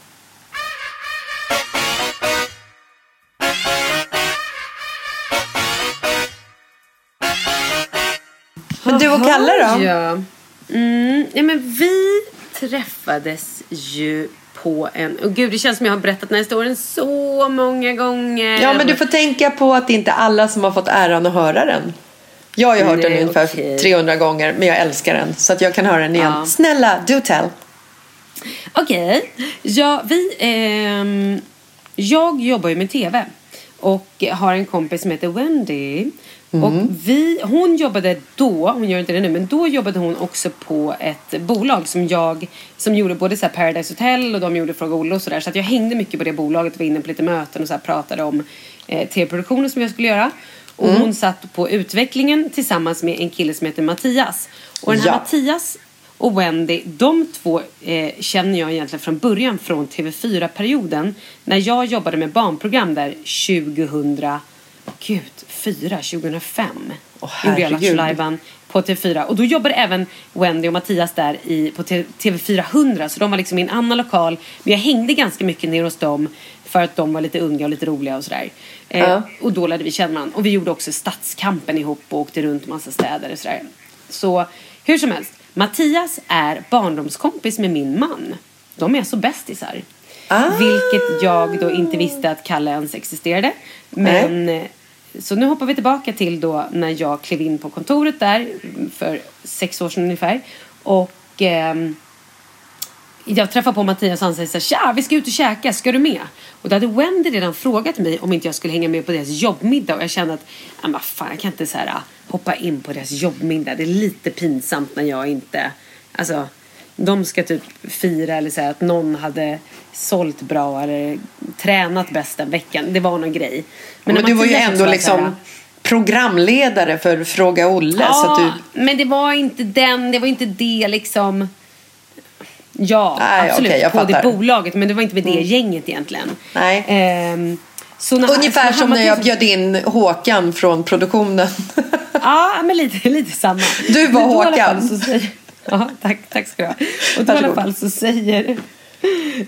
E: Och Kalle då?
D: Ja. Mm, ja, men vi träffades ju på en... Och gud, det känns som jag har berättat den här historien så många gånger.
E: Ja, men du får tänka på att det inte är alla som har fått äran att höra den. Jag har ju hört den
D: Nej,
E: ungefär
D: okej.
E: 300 gånger, men jag älskar den. Så att jag kan höra den igen.
D: Ja.
E: Snälla, do tell.
D: Okej. Ja, vi... ehm, jag jobbar ju med tv. Och har en kompis som heter Wendy. Och vi, hon jobbade då, hon gör inte det nu, men då jobbade hon också på ett bolag som jag, som gjorde både så Paradise Hotel och de gjorde Fråga Olle och sådär. Så att jag hängde mycket på det bolaget, var inne på lite möten och så pratade om eh, tv-produktioner som jag skulle göra. Och hon satt på utvecklingen tillsammans med en kille som heter Mattias. Och den här
E: Ja.
D: Mattias och Wendy, de två eh, känner jag egentligen från början från TV4-perioden. När jag jobbade med barnprogram där 2000, gud, 4, 2005.
E: Åh,
D: gjorde jag. Lattjo Lajban på TV4. Och då jobbade även Wendy och Mattias där i, på T- TV400. Så de var liksom i en annan lokal. Men jag hängde ganska mycket ner hos dem. För att de var lite unga och lite roliga och sådär. Eh,
E: Ja.
D: Och då lärde vi känna varandra. Och vi gjorde också Stadskampen ihop och åkte runt massa städer och sådär. Så hur som helst. Mattias är barndomskompis med min man. De är så bästisar.
E: Ah.
D: Vilket jag då inte visste att Kalle ens existerade. Men eh, så nu hoppar vi tillbaka till då när jag klev in på kontoret där för sex år sedan ungefär. Och eh, jag träffar på Mattias och han säger så här, tja vi ska ut och käka, ska du med? Och då hade Wendy redan frågat mig om inte jag skulle hänga med på deras jobbmiddag och jag kände att, men vad fan jag kan inte så här ah, hoppa in på deras jobbmiddag. Det är lite pinsamt när jag inte, alltså de ska typ fira eller säga att någon hade sålt bra eller tränat bäst den veckan. Det var någon grej.
E: Men,
D: när
E: du var ju ändå liksom
D: här,
E: programledare för Fråga Olle.
D: Ja,
E: Så att du...
D: men det var inte den, det var inte det liksom. Ja,
E: Nej,
D: absolut.
E: jag
D: på det.
E: Mm.
D: bolaget, men det var inte med det gänget egentligen.
E: Nej.
D: Ehm, så när,
E: Ungefär
D: så
E: som när jag bjöd in Håkan från produktionen.
D: Ja, men lite, lite samma.
E: Du var
D: Men
E: Håkan.
D: Ja, tack, tack ska du ha. Och då i alla fall så säger,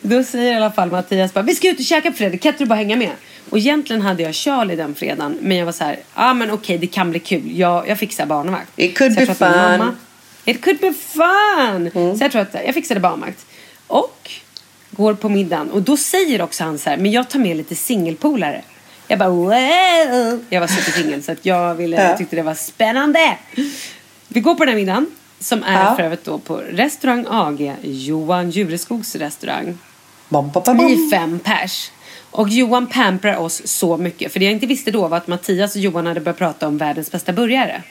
D: då säger i alla fall Mattias bara, vi ska ut och käka på fredag, kan inte du bara hänga med? Och egentligen hade jag Charlie den fredagen, men jag var så här, ja ah, men okej det kan bli kul, jag, jag fixar barnvakt.
E: It could be fun.
D: Mamma, It could be fun!
E: Mm.
D: Så jag tror att jag fixade barnvakt. Och går på middagen och då säger också han så här, men jag tar med lite singelpolare. Jag bara wow! Jag var supersingel så att jag, ville,
E: Ja.
D: jag tyckte det var spännande. Vi går på den här middagen som är
E: Ja.
D: för övrigt då på restaurang AG, Johan Jureskogs restaurang.
E: Bom, bom, bom, bom.
D: fem pers. Och Johan pamprar oss så mycket. För det jag inte visste då var att Mattias och Johan hade börjat prata om världens bästa burgare.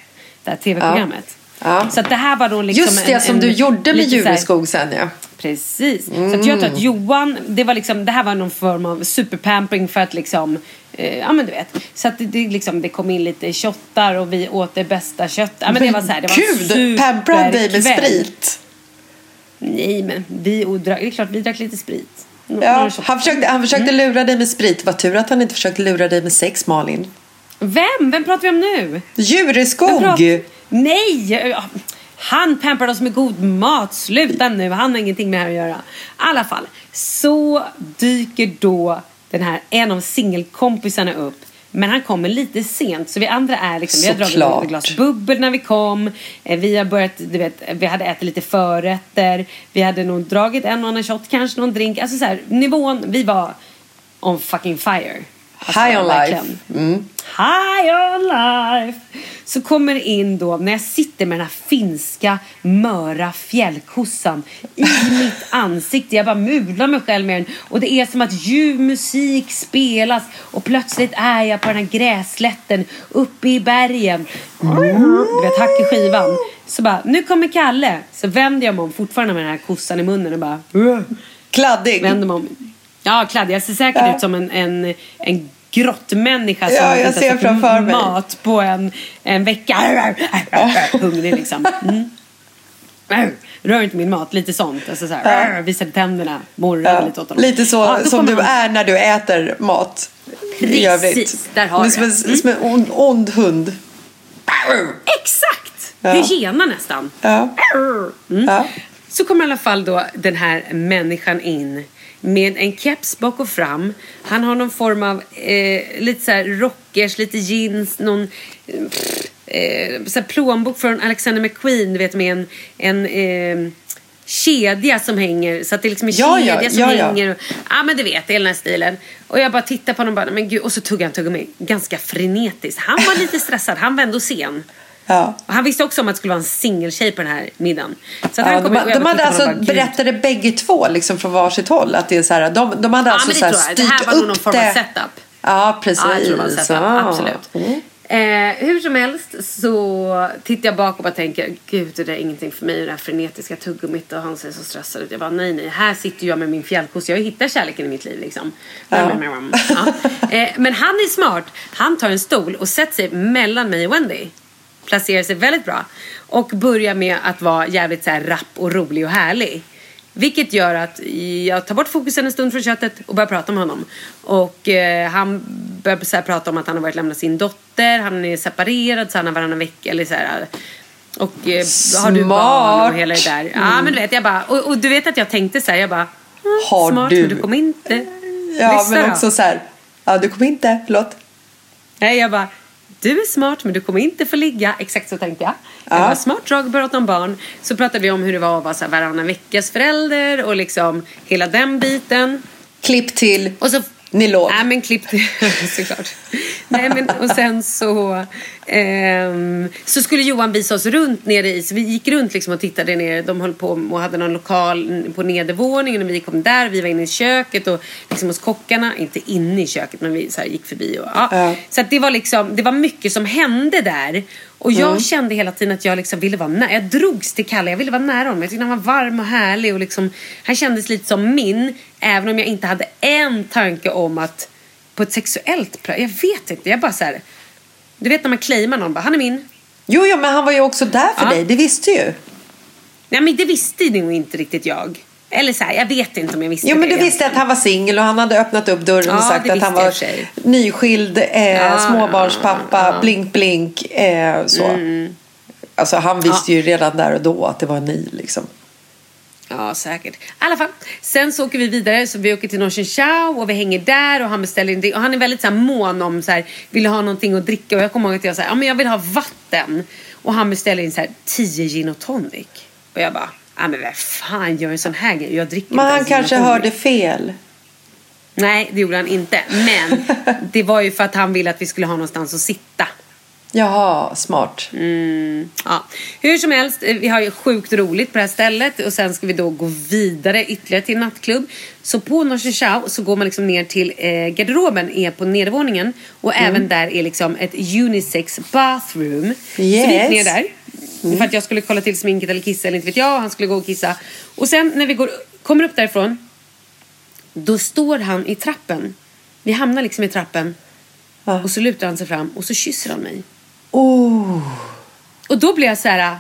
D: Det här tv-programmet.
E: Ja.
D: Så att det här var då liksom
E: Just det,
D: en,
E: som
D: en,
E: du gjorde med
D: så
E: Jureskog sen ja.
D: Precis. Så att jag tror att Johan, det var liksom, det här var någon form av superpampering för att liksom, eh, ja men du vet. Så att det, det, liksom, det kom in lite shottar och vi åt det bästa köttet. Ja men det var så här, det var
E: Gud, pamprade dig med sprit.
D: Nej men vi drack, det är klart vi drack lite sprit. Nå-
E: Ja, han försökte, han försökte
D: Mm.
E: lura dig med sprit. Vad tur att han inte försökte lura dig med sex, Malin.
D: Vem? Vem pratar vi om nu? Vem
E: Jureskog!
D: pratar- Nej! ja, Han pampade oss med god mat. Sluta nu, han har ingenting med det här att göra. I alla fall, så dyker då den här, en av singelkompisarna upp. Men han kommer lite sent så vi andra är liksom, vi har dragit ett glas bubbel när vi kom. Eh, Vi har börjat, du vet, vi hade ätit lite förrätter. Vi hade nog dragit en och annan shot, kanske någon drink. Alltså så här, nivån, vi var on fucking fire. Alltså,
E: High on life. Mm.
D: High on life! Så kommer in då, när jag sitter med den här finska möra fjällkossan i mitt ansikte. Jag bara mular mig själv med den. Och det är som att ljuv musik spelas och plötsligt är jag på den här gräslätten uppe i bergen. Du vet, hack i skivan. Så bara, nu kommer Kalle. Så vänder jag mig om fortfarande med den här kossan i munnen och bara
E: Kladdig.
D: vänder mig om. Ja, kladdig. Jag ser säkert
E: Ja.
D: ut som en, en, en grottmänniska som
E: Ja, jag ser framför mig.
D: mat på en, en vecka. Hungrig liksom. Mm. Rör inte min mat, lite sånt. Alltså så här, Visade tänderna, morrade
E: Ja,
D: lite åt honom.
E: lite så
D: Ja,
E: som du
D: han-
E: är när du äter mat.
D: Precis, där har du
E: som, en,
D: det. Mm.
E: som en ond, ond hund.
D: Exakt!
E: Ja.
D: Hyena nästan.
E: Ja.
D: Mm.
E: Ja.
D: Så kommer i alla fall då den här människan in med en keps bak och fram. Han har någon form av eh, lite så rockers, lite jeans, någon eh, så här plånbok från Alexander McQueen, du vet med en, en eh, kedja som hänger. Så att det är liksom en
E: Ja, ja,
D: kedja som
E: ja, ja.
D: hänger. Och, ja men du vet, är den här stilen. Och jag bara tittar på honom och bara, men gud. Och så tuggar han tuggummi. Ganska frenetiskt. Han var lite stressad, han var ändå sen.
E: Ja.
D: Och han visste också om att det skulle vara en singeltjej på den här middagen. Så att
E: Ja,
D: han
E: de,
D: kom,
E: de
D: bara
E: hade alltså
D: bara,
E: berättade bägge två liksom från varsitt håll att det är så här, de, de hade
D: Ja,
E: alltså så här styrt
D: Det här var nog någon
E: upp
D: form av setup.
E: Ja, precis.
D: Ja, jag tror det var en setup.
E: Ja.
D: Absolut.
E: Mm.
D: Eh, hur som helst så tittar jag bak och bara tänker gud det där är ingenting för mig det här frenetiska tuggummit och han ser så stressad ut. Jag bara nej nej här sitter jag med min fjällkossa. Jag har hittat kärleken i mitt liv liksom. Ja. Eh, men han är smart. Han tar en stol och sätter sig mellan mig och Wendy. Placerar sig väldigt bra. Och börjar med att vara jävligt så här rapp och rolig och härlig. Vilket gör att jag tar bort fokusen en stund från köttet och börjar prata med honom. Och eh, han börjar så här prata om att han har varit lämna sin dotter, han är separerad så han har varannan vecka eller så här. Och eh, har du barn och hela det där. Ja men du vet jag bara, och, och du vet att jag tänkte så här, jag bara, mm,
E: Har
D: smart
E: du?
D: men du kommer inte.
E: Ja,
D: Lyssna
E: men
D: då.
E: också så här. Ja, du kommer inte. Förlåt.
D: Nej, jag bara, du är smart men du kommer inte få ligga. Exakt så tänkte jag. Jag
E: Ja.
D: var smart drag, börjat om barn. Så pratade vi om hur det var att vara så här varannan veckas förälder och liksom hela den biten.
E: Klipp till.
D: Och så
E: Ni låg.
D: Nej men klipp till, såklart. Nej men och sen så ehm, så skulle Johan visa oss runt nere i, så vi gick runt liksom och tittade ner. De höll på och hade någon lokal på nedervåningen och vi kom där. Vi var inne i köket och liksom hos kockarna, inte inne i köket men vi så gick förbi och ja.
E: Ja.
D: Så det var liksom, det var mycket som hände där. Och jag
E: Mm.
D: kände hela tiden att jag liksom ville vara nära. Jag drogs till Kalle, jag ville vara nära honom. Jag tyckte han var varm och härlig och liksom, han kändes lite som min. Även om jag inte hade en tanke om att på ett sexuellt plan, jag vet inte. Jag bara så här, du vet när man claimar någon, bara, han är min.
E: Jo, jo, men han var ju också där för
D: Ja.
E: dig. Det visste ju.
D: Nej men det visste nog inte riktigt jag. Eller så här, jag vet inte om jag visste
E: Jo, men
D: det.
E: du visste att han var singel och han hade öppnat upp dörren
D: Ja,
E: och sagt att han var nyskild eh,
D: Ja,
E: småbarnspappa, blink blink. Eh, så.
D: Mm.
E: Alltså han visste ju redan där och då att det var ni liksom.
D: Ja, säkert. I alla fall. Sen så åker vi vidare. Så vi åker till Norsen Chow och vi hänger där och han beställer en drink. Och han är väldigt så här, mån om så här, vill ha någonting att dricka? Och jag kommer ihåg att jag sa, ja men jag vill ha vatten. Och han beställer in så här 10 gin och tonic. Och jag bara, ja men vad fan gör en sån här grej? Jag dricker
E: Men
D: inte
E: han kanske hörde fel.
D: Nej, det gjorde han inte. Men det var ju för att han ville att vi skulle ha någonstans att sitta.
E: Jaha, smart.
D: Mm, ja. Hur som helst, eh, vi har ju sjukt roligt på det här stället och sen ska vi då gå vidare ytterligare till nattklubb. Så på Norsen Chow så går man liksom ner till eh, garderoben är på nedervåningen och
E: Mm.
D: även där är liksom ett unisex bathroom. Så vi gick
E: Yes.
D: ner där. För att jag skulle kolla till sminket eller kissa eller inte vet jag han skulle gå och kissa. Och sen när vi går, kommer upp därifrån då står han i trappen. Vi hamnar liksom i trappen
E: Ja.
D: och så lutar han sig fram och så kysser han mig.
E: Oh.
D: Och då blev jag så här.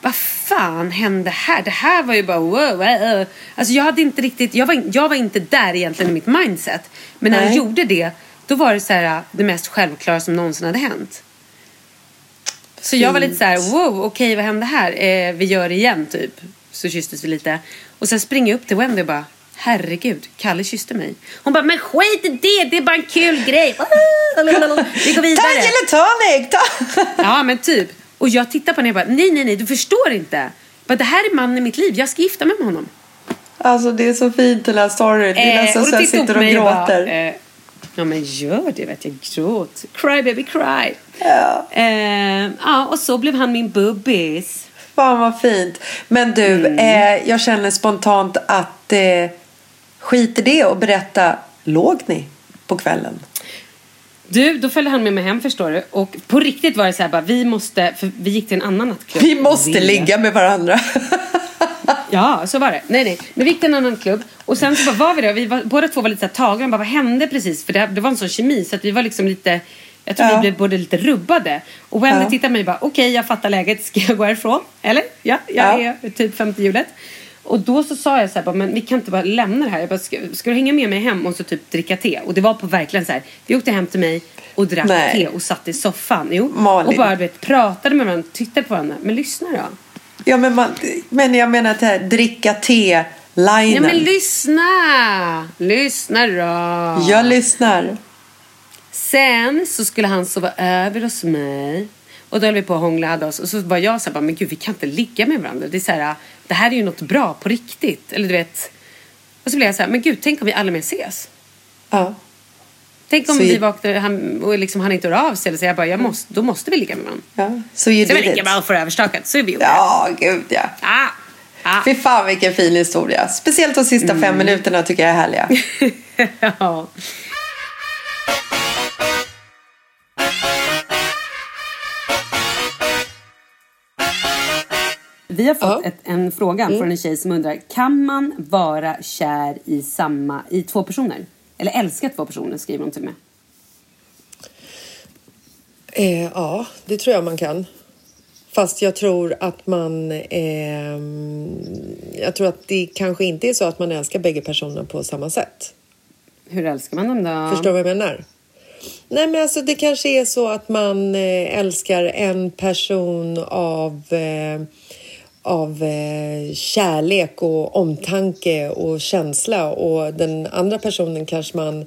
D: Vad fan hände här? Det här var ju bara wow. wow. Alltså jag hade inte riktigt, jag var, jag var inte där egentligen i mitt mindset. Men när
E: Nej.
D: gjorde det, då var det så här det mest självklara som någonsin hade hänt. Så jag var lite så här, wow, okej vad hände här? Eh, vi gör det igen typ. Så kysstes vi lite. Och sen springer jag upp till Wendy och bara, herregud, Kalle kysste mig. Hon bara, men skit i det, det är bara en kul grej. Vi går
E: Ta
D: vidare.
E: en gin tonic! Ta.
D: Ja men typ. Och jag tittar på henne och bara, nej nej nej, du förstår inte. Bara, det här är mannen i mitt liv, jag ska gifta mig med honom.
E: Alltså det är så fint den här storyn. Det är nästan
D: och
E: så jag sitter och
D: mig bara,
E: gråter.
D: eh, ja men gör det, vet jag. Gråt. Cry baby cry.
E: Ja.
D: Eh, ja, och så blev han min bubbis.
E: Fan vad fint. Men du,
D: Mm.
E: eh, jag känner spontant att eh, skit i det och berätta, låg ni på kvällen?
D: Du, då följde han med mig hem förstår du. Och på riktigt var det så här bara, vi måste, för vi gick till en annan nattklubb.
E: Vi måste
D: Vilja.
E: ligga med varandra.
D: Ja, så var det. Nej, nej. Men vi gick till en annan klubb. Och sen så bara var vi där. Vi var, båda två var lite så här tagna. Bara, vad hände precis? För det, det var en sån kemi så att vi var liksom lite... Jag tror
E: Ja.
D: vi blev både lite rubbade. Och Wendy
E: Ja.
D: tittade på mig och bara, okej jag fattar läget. Ska jag gå härifrån? Eller? Ja, jag
E: Ja.
D: är typ femte hjulet. Och då så sa jag så här, men vi kan inte bara lämna det här. Jag bara, ska, ska du hänga med mig hem och så typ dricka te? Och det var på verkligen så här. Vi åkte hem till mig och drack
E: Nej.
D: te och satt i soffan. Jo.
E: Malin.
D: Och bara vet, pratade med varandra, tittade på varandra. Men lyssna då.
E: ja, men, man, men jag menar att här dricka te linen.
D: Ja men lyssna! Lyssna då!
E: jag lyssnar.
D: Sen så skulle han sova över hos mig. Och då höll vi på att hångla hade oss. Och så var jag så här, bara, men gud vi kan inte ligga med varandra. Det är så här, det här är ju något bra på riktigt. Eller du vet. Och så blev jag så här, men gud tänk om vi aldrig mer ses.
E: Ja.
D: Tänk om
E: Så
D: vi vaknar han, och liksom, han inte hör av sig. Eller så jag bara, jag måste, då måste vi ligga med varandra.
E: Ja. Så you
D: Så vi
E: did
D: ligger
E: it.
D: bara för överstökat. Så är vi gjorde.
E: Ja, gud ja.
D: Ah, ah.
E: Fy fan vilken fin historia. Speciellt de sista
D: Mm.
E: fem minuterna tycker jag är härliga.
D: ja. Vi har fått
E: Ja.
D: ett, en fråga från en tjej som undrar Kan man vara kär i samma, i två personer? Eller älska två personer skriver hon till mig.
E: Eh, ja, det tror jag man kan. Fast jag tror att man... ehm, jag tror att det kanske inte är så att man älskar bägge personerna på samma sätt.
D: Hur älskar man dem då?
E: Förstår du vad jag menar? Nej, men alltså det kanske är så att man eh, älskar en person av, eh, av eh, kärlek och omtanke och känsla och den andra personen kanske man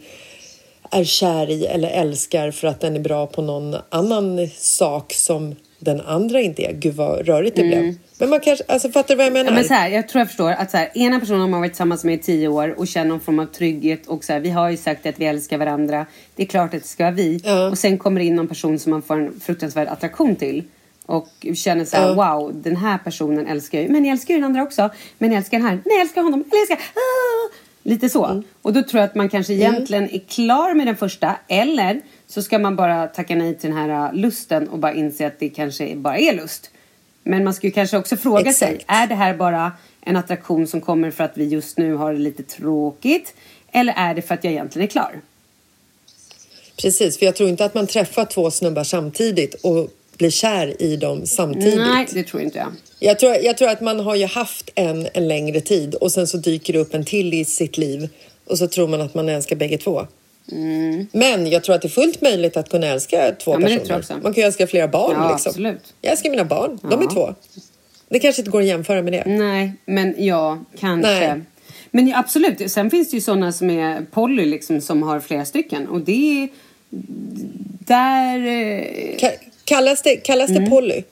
E: är kär i eller älskar för att den är bra på någon annan sak som den andra inte är. Gud vad rörigt det blev. Men man kanske, alltså fattar du vad jag menar?
D: Mm. Ja, men så här, jag tror jag förstår att så här, ena personen har man varit tillsammans med i tio år och känner någon form av trygghet och så här, vi har ju sagt att vi älskar varandra. Det är klart att det ska vara vi.
E: Ja.
D: Och sen kommer det in någon person som man får en fruktansvärd attraktion till. Och känner så här, wow, den här personen älskar jag. Men jag älskar ju den andra också. Men jag älskar den här. Nej, jag älskar honom. Eller jag älskar... Ah! Lite så.
E: Mm.
D: Och då tror jag att man kanske egentligen är klar med den första. Eller så ska man bara tacka nej till den här uh, lusten och bara inse att det kanske bara är lust. Men man ska ju kanske också fråga sig,
E: Exakt.
D: är det här bara en attraktion som kommer för att vi just nu har det lite tråkigt? Eller är det för att jag egentligen är klar?
E: Precis, för jag tror inte att man träffar två snubbar samtidigt och blir kär i dem samtidigt.
D: Nej, det tror inte jag.
E: Jag tror, jag tror att man har ju haft en en längre tid och sen så dyker det upp en till i sitt liv och så tror man att man älskar bägge två. Men jag tror att det är fullt möjligt att kunna älska två
D: Mm. Ja,
E: personer. Man kan ju älska flera barn.
D: Ja,
E: liksom.
D: absolut.
E: Jag älskar mina barn, de är
D: Ja.
E: två. Det kanske inte går att jämföra med det.
D: Nej, men ja, kanske.
E: Nej.
D: Men ja, absolut, sen finns det ju sådana som är poly liksom som har flera stycken. Och det är... Där... eh,
E: Ka- Kallas det, kallas det poly?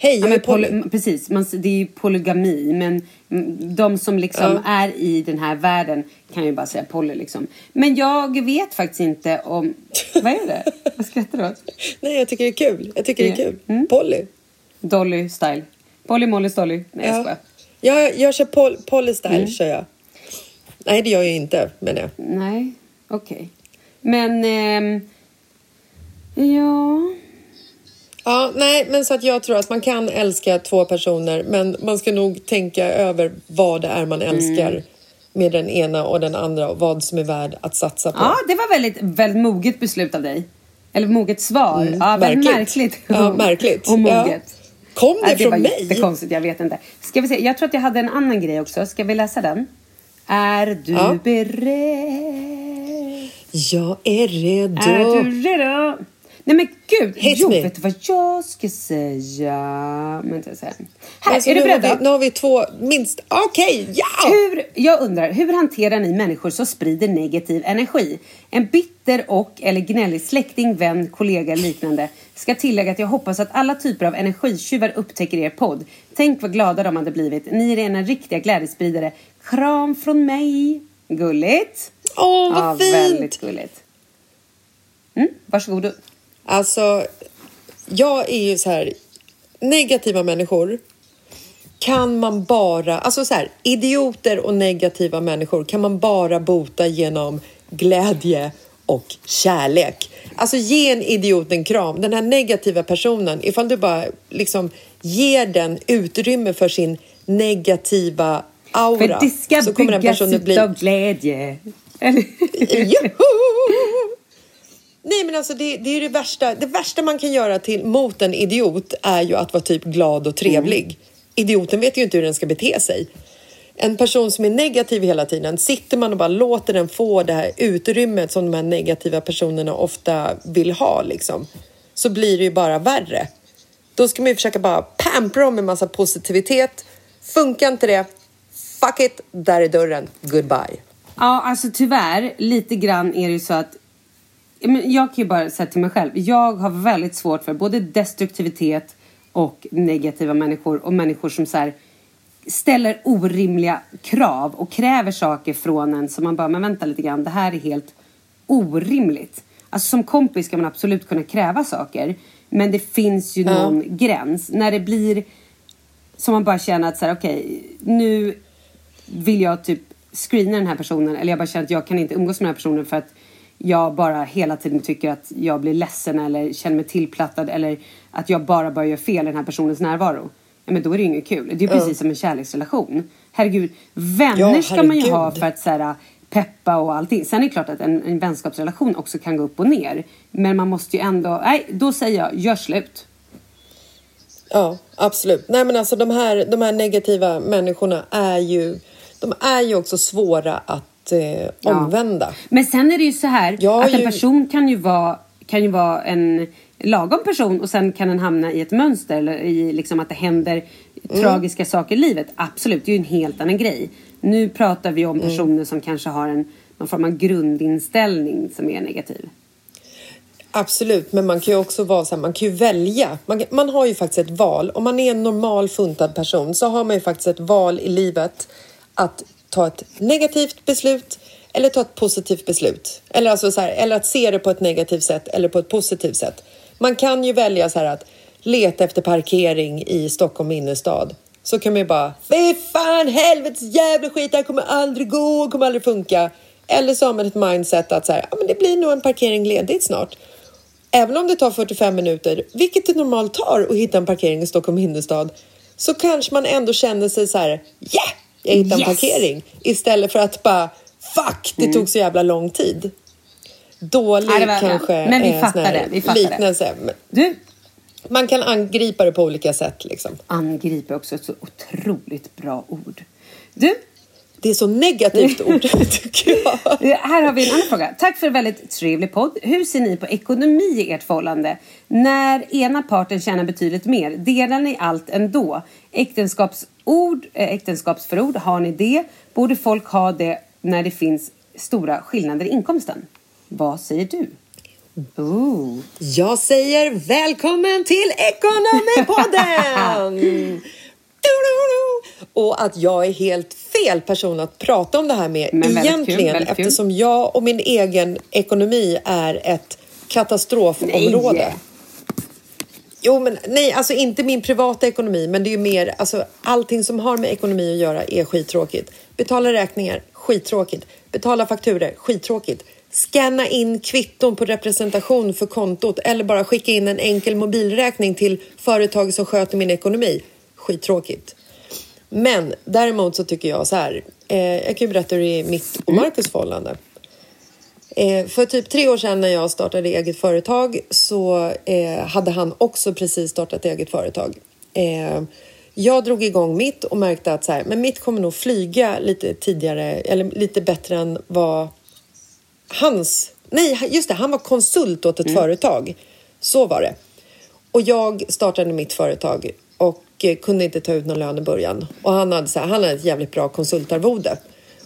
E: Hej,
D: Mm. Ja,
E: jag är poly.
D: poly, precis, man, det är ju polygami. Men mm, de som liksom är i den här världen kan ju bara säga poly. Liksom. Men jag vet faktiskt inte om... Vad är det? Vad skrattar du åt?
E: Nej, jag tycker det är kul. Jag tycker det är
D: Ja.
E: kul.
D: Mm.
E: Poly.
D: Dolly style. Polly Molly Stolly. Nej, jag
E: Ja.
D: skojar.
E: Jag, jag kör pol, poly style,
D: Mm.
E: kör jag. Nej, det gör jag inte, men jag.
D: Nej, okej. Men... ehm, ja...
E: Ja, nej, men så att jag tror att man kan älska två personer, men man ska nog tänka över vad det är man
D: Mm.
E: älskar med den ena och den andra och vad som är värd att satsa på.
D: Ja, det var väldigt, väldigt moget beslut av dig. Eller moget svar.
E: Mm,
D: ja, väldigt
E: märkligt.
D: märkligt.
E: Ja, märkligt.
D: Och
E: Ja.
D: moget.
E: Kom det
D: Ja, det
E: från
D: var
E: mig?
D: jättekonstigt, jag vet inte. Ska vi se, jag tror att jag hade en annan grej också. Ska vi läsa den? Är du
E: Ja.
D: beredd?
E: Jag är redo.
D: Är du redo? Nej men gud,
E: Hit
D: jo
E: me.
D: vet du vad jag ska säga? Vänta, så här. här
E: Alltså,
D: är du
E: nu, vi, nu har vi två, minst... Okej, ja!
D: Hur, jag undrar, hur hanterar ni människor som sprider negativ energi? En bitter och eller gnällig släkting, vän, kollega liknande ska tillägga att jag hoppas att alla typer av energitjuvar upptäcker er podd. Tänk vad glada de hade blivit. Ni är rena riktiga glädjespridare. Kram från mig. Gulligt.
E: Åh, vad
D: ja,
E: fint!
D: väldigt gulligt. Mm, varsågod.
E: Alltså, jag är ju så här... Negativa människor kan man bara... Alltså så här, idioter och negativa människor kan man bara bota genom glädje och kärlek. Alltså ge en idiot en kram. Den här negativa personen, ifall du bara liksom ger den utrymme för sin negativa aura
D: För det ska
E: så kommer den personen bli...
D: utav glädje.
E: Joho! Nej men alltså det, det är det värsta. Det värsta man kan göra till, mot en idiot är ju att vara typ glad och trevlig. Idioten vet ju inte hur den ska bete sig. En person som är negativ hela tiden, sitter man och bara låter den få det här utrymmet som de här negativa personerna ofta vill ha liksom, så blir det ju bara värre. Då ska man ju försöka bara pampra dem med massa positivitet. Funkar inte det, fuck it, där är dörren, goodbye.
D: Ja, alltså tyvärr, lite grann är det ju så att Jag kan ju bara säga till mig själv, jag har väldigt svårt för både destruktivitet och negativa människor och människor som så här, ställer orimliga krav och kräver saker från en som man bara, men vänta lite grann, det här är helt orimligt. Alltså som kompis ska man absolut kunna kräva saker, men det finns ju någon gräns. När det blir som man bara känner att så här, okej, nu vill jag typ screena den här personen eller jag bara känner att jag kan inte umgås med den här personen för att jag bara hela tiden tycker att jag blir ledsen eller känner mig tillplattad eller att jag bara bara gör fel i den här personens närvaro. Ja, men då är det ju inget kul. Det är precis som en kärleksrelation. Herregud, vänner
E: Ja,
D: ska man ju
E: herregud.
D: ha för att så här, peppa och allting. Sen är det klart att en, en vänskapsrelation också kan gå upp och ner. Men man måste ju ändå, nej, då säger jag, gör slut.
E: Ja, absolut. Nej, men alltså de här, de här negativa människorna är ju, de är ju också svåra att eh, omvända.
D: Men sen är det ju så här
E: Jag
D: att en
E: ju-
D: person kan ju vara, kan ju vara en lagom person och sen kan den hamna i ett mönster eller i liksom att det händer
E: Mm.
D: tragiska saker i livet. Absolut, det är ju en helt annan grej. Nu pratar vi om
E: Mm.
D: personer som kanske har en någon form av grundinställning som är negativ.
E: Absolut, men man kan ju också vara så här, man kan ju välja. Man, man har ju faktiskt ett val. Om man är en normal funtad person så har man ju faktiskt ett val i livet att ta ett negativt beslut eller ta ett positivt beslut. Eller, alltså så här, eller att se det på ett negativt sätt eller på ett positivt sätt. Man kan ju välja så här att leta efter parkering i Stockholm innerstad. Så kan man ju bara, fy fan helvetes jävla skit, det här kommer aldrig gå, kommer aldrig funka. Eller så har man ett mindset att så här, ja, men det blir nog en parkering ledigt snart. Även om det tar 45 minuter, vilket det normalt tar att hitta en parkering i Stockholm innerstad, så kanske man ändå känner sig så här, yeah, jag hittade en
D: Yes!
E: parkering. Istället för att bara, fuck, det tog så jävla lång tid. Dålig
D: var-
E: kanske
D: men vi
E: eh,
D: fattar
E: sån här
D: det, vi fattar det.
E: liknelse.
D: Du,
E: Man kan angripa det på olika sätt liksom.
D: angriper också ett så otroligt bra ord. Du,
E: Det är så negativt ord, tycker jag.
D: Här har vi en annan fråga. Tack för en väldigt trevlig podd. Hur ser ni på ekonomi i ert förhållande? När ena parten tjänar betydligt mer, delar ni allt ändå? Äktenskapsord, eh, äktenskapsförord, har ni det? Borde folk ha det när det finns stora skillnader i inkomsten? Vad säger du? Ooh.
E: Jag säger välkommen till Ekonomipodden! Och att jag är helt fel person att prata om det här med
D: Men kul,
E: egentligen
D: kul.
E: eftersom jag och min egen ekonomi är ett katastrofområde.
D: Nej.
E: Jo, men nej, alltså inte min privata ekonomi, men det är ju mer, alltså allting som har med ekonomi att göra är skittråkigt. Betala räkningar, skittråkigt. Betala fakturer, skittråkigt. Scanna in kvitton på representation för kontot eller bara skicka in en enkel mobilräkning till företag som sköter min ekonomi. Skittråkigt. Men däremot så tycker jag så här. Eh, jag kan ju berätta hur det är mitt och Marcus förhållande. Eh, för typ tre år sedan när jag startade eget företag så eh, hade han också precis startat eget företag. Eh, jag drog igång mitt och märkte att så här, men mitt kommer nog flyga lite tidigare eller lite bättre än vad hans... Nej, just det, han var konsult åt ett företag Så var det. Och jag startade mitt företag och eh, kunde inte ta ut någon lön i början. Och han hade, så här, han hade ett jävligt bra konsultarvode.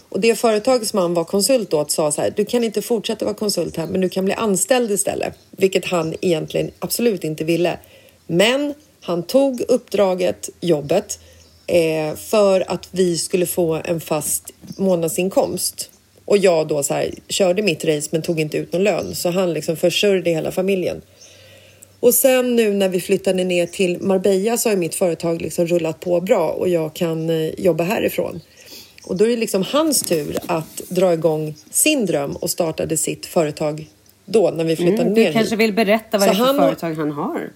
E: Och det företag som han var konsult åt sa så här, du kan inte fortsätta vara konsult här, men du kan bli anställd istället. Vilket han egentligen absolut inte ville. Men han tog uppdraget, jobbet, eh, för att vi skulle få en fast månadsinkomst. Och jag då så här, körde mitt race men tog inte ut någon lön. Så han liksom försörjde hela familjen. Och sen nu när vi flyttade ner till Marbella så har mitt företag liksom rullat på bra och jag kan eh, jobba härifrån. Och då är det liksom hans tur att dra igång sin dröm och startade sitt företag då när vi flyttade
D: Mm,
E: ner
D: du kanske
E: hit.
D: vill berätta vad
E: Så
D: det är för
E: han
D: företag han har?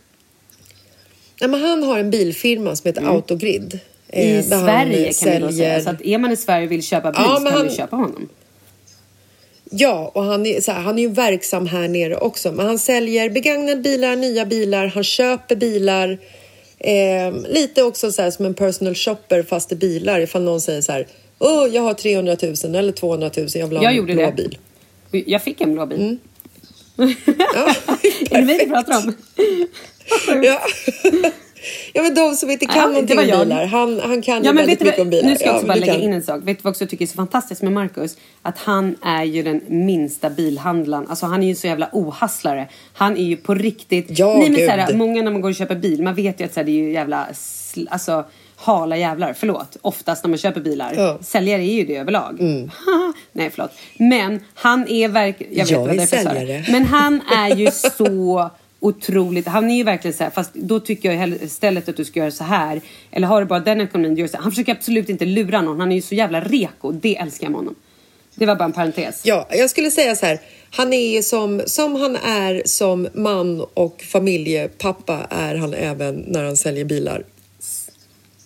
E: Nej, men han har en bilfirma som heter Autogrid. eh,
D: I
E: han,
D: Sverige
E: eh,
D: kan vi då säga. Så att är man i Sverige och vill köpa bil
E: Ja,
D: så kan
E: han-
D: du köpa honom.
E: Ja, och han är, så här, han är ju verksam här nere också. Men han säljer begagnade bilar, nya bilar, han köper bilar. Eh, lite också så här som en personal shopper fast i bilar. Ifall någon säger så här, åh, jag har 300 000 eller 200 000, jag vill ha
D: Jag
E: en blå
D: det.
E: bil.
D: Jag fick en blå bil.
E: Mm. Ja,
D: Är det mig du pratar om?
E: ja. ja, men de som inte kan
D: Ja,
E: någonting om bilar. Han, han kan
D: Ja,
E: ju
D: men
E: väldigt mycket om bilar.
D: Nu ska jag
E: Ja,
D: också bara lägga
E: kan.
D: in en sak. Vet du vad jag tycker är så fantastiskt med Marcus? Att han är ju den minsta bilhandlaren. Alltså han är ju så jävla ohasslare. Han är ju på riktigt...
E: Ja,
D: Nej, men så här, många när man går och köper bil, man vet ju att så här, det är ju jävla... Alltså, hala jävlar. Förlåt. Oftast när man köper bilar.
E: Ja. Mm.
D: Säljare är ju det överlag. Nej, förlåt. Men han är verkligen... Jag vet
E: Jag
D: vad
E: är
D: det.
E: säljare.
D: Men han är ju så otroligt. Han är ju verkligen så här, fast då tycker jag istället att du ska göra så här. Eller har du bara den ekonomin, du gör så här. Han försöker absolut inte lura någon. Han är ju så jävla reko. Det älskar jag med honom. Det var bara en parentes.
E: Ja, jag skulle säga så här. Han är som, som han är som man och familjepappa är han även när han säljer bilar.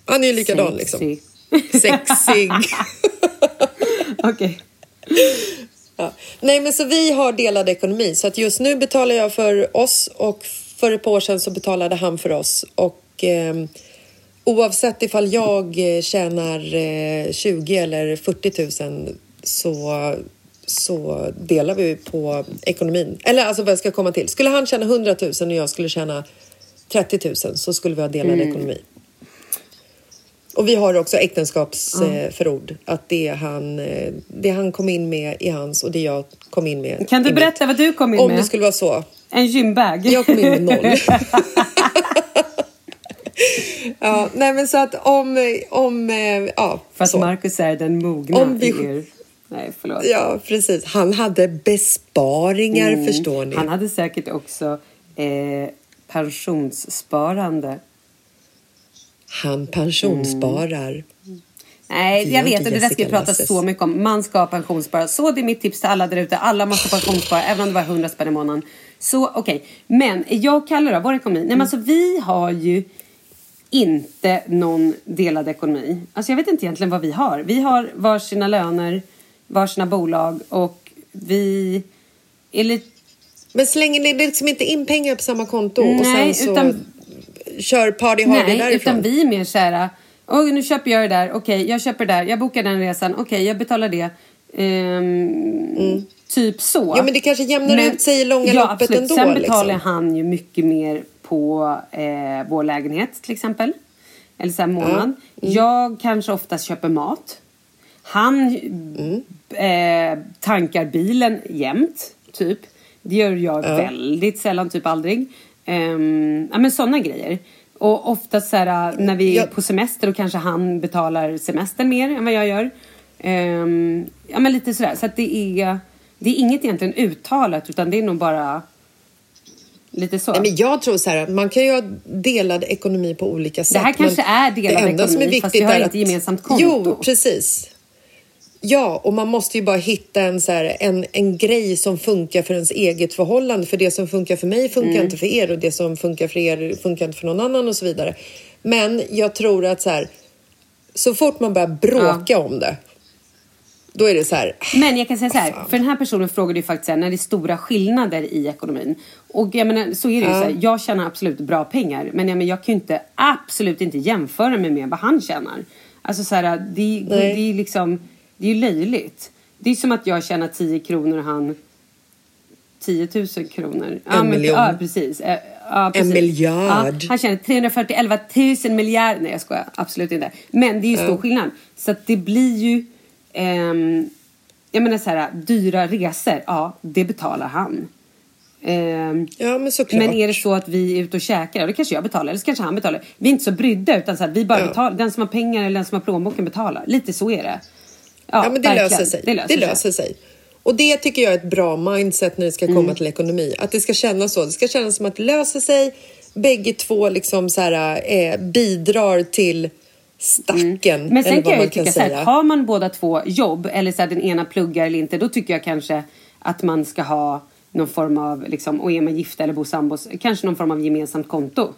E: Han är ju likadan liksom.
D: Sexy.
E: Sexig.
D: Okej.
E: Ja. Nej, men så vi har delad ekonomi. Så att just nu betalar jag för oss och för ett par år sedan så betalade han för oss. Och ehm, oavsett ifall jag eh, tjänar eh, 20 eller 40 000 så, så delar vi på ekonomin. Eller alltså vad jag ska komma till. Skulle han tjäna 100 000 och jag skulle tjäna 30 000 så skulle vi ha delad ekonomi. Och vi har också äktenskapsförord. Att det han, eh, det han kom in med i hans och det jag kom in med
D: Kan du berätta vad du kom in
E: Om
D: med?
E: det skulle vara så.
D: En gymbag.
E: Jag kom in med noll. ja, nej men så att om, om eh, ja,
D: För att
E: så.
D: Marcus är den mogna
E: Om vi-
D: i er... Nej, förlåt.
E: Ja, precis. Han hade besparingar,
D: Mm.
E: förstår ni.
D: Han hade säkert också eh, pensionssparande.
E: Han pensionssparar.
D: Nej,
E: Det
D: jag vet
E: inte
D: och det där ska vi prata så mycket om. Man ska pensionsspara. Så det är mitt tips till alla där ute. Alla måste pensionsspara, även om det var 100 spänn i månaden. Så okej. Men jag kallar det vår ekonomi. Nej, men alltså vi har ju inte någon delad ekonomi. Alltså jag vet inte egentligen vad vi har. Vi har varsina löner, varsina bolag och vi är lite
E: Men slänger ni liksom inte in pengar på samma konto och
D: Nej,
E: sen så
D: utan-
E: kör party hardy
D: Nej,
E: därifrån?
D: utan vi är mer såhär, Oj, nu köper jag det där, okej, jag köper det där, jag bokar den resan, okej, jag betalar det. Ehm, Typ så.
E: Mm. Ja, men det kanske jämnar ut sig i långa
D: ja,
E: loppet
D: absolut.
E: ändå,
D: Sen betalar
E: liksom.
D: han ju mycket mer på eh, vår lägenhet till exempel. Eller så här månad.
E: Mm.
D: Jag kanske oftast köper mat. Han
E: Mm.
D: eh, tankar bilen jämt, typ. Det gör jag väldigt sällan, typ aldrig. Um, ja, men sådana grejer. Och ofta så här, när vi är på semester då kanske han betalar semestern mer än vad jag gör. Ehm, ja, men lite sådär. Så att det är, det är inget egentligen uttalat utan det är nog bara lite så.
E: Nej, men jag tror så här, man kan ju ha delad ekonomi på olika sätt.
D: Det här kanske är delad
E: det enda som är
D: ekonomi, fast vi har
E: är
D: inte
E: att-
D: gemensamt konto.
E: Jo, precis. Ja, och man måste ju bara hitta en, så här, en, en grej som funkar för ens eget förhållande. För det som funkar för mig funkar
D: Mm.
E: inte för er och det som funkar för er funkar inte för någon annan och så vidare. Men jag tror att så här, så fort man börjar bråka om det, då är det så här,
D: Men jag kan säga så här,
E: Fan.
D: för den här personen frågade ju faktiskt här, när det är stora skillnader i ekonomin. Och jag menar, så är det ju så här, jag tjänar absolut bra pengar. Men jag, men jag kan ju inte, absolut inte jämföra mig med vad han tjänar. Alltså så här, det, det, det är liksom, det är ju löjligt. Det är som att jag tjänar 10 kronor och han 10 000 kronor.
E: En miljon.
D: Ja, precis. Eh, Ja, precis.
E: miljard.
D: Ja, han tjänar 341 000 miljarder. Nej, jag skojar. Absolut inte. Men det är ju stor skillnad. Så det blir ju... ehm, jag menar så här, dyra resor. Ja, det betalar han. Ehm,
E: Ja, men såklart.
D: men är det så att vi är ute och käkar, ja, då kanske jag betalar, eller så kanske han betalar. Vi är inte så brydda, utan så här, vi bara
E: Ja.
D: betalar. Den som har pengar eller den som har plånboken betalar. Lite så är det.
E: Ja, men det
D: verkligen.
E: löser sig.
D: Det löser,
E: det
D: sig.
E: löser sig. Och det tycker jag är ett bra mindset när det ska komma
D: Mm.
E: till ekonomi. Att det ska kännas så. Det ska kännas som att det löser sig. Bägge två liksom så här, eh, bidrar till stacken.
D: Mm. Men sen kan jag tycka så här, har man båda två jobb eller så här, den ena pluggar eller inte, då tycker jag kanske att man ska ha någon form av, liksom, och är man gifta eller bor sambos, kanske någon form av gemensamt konto.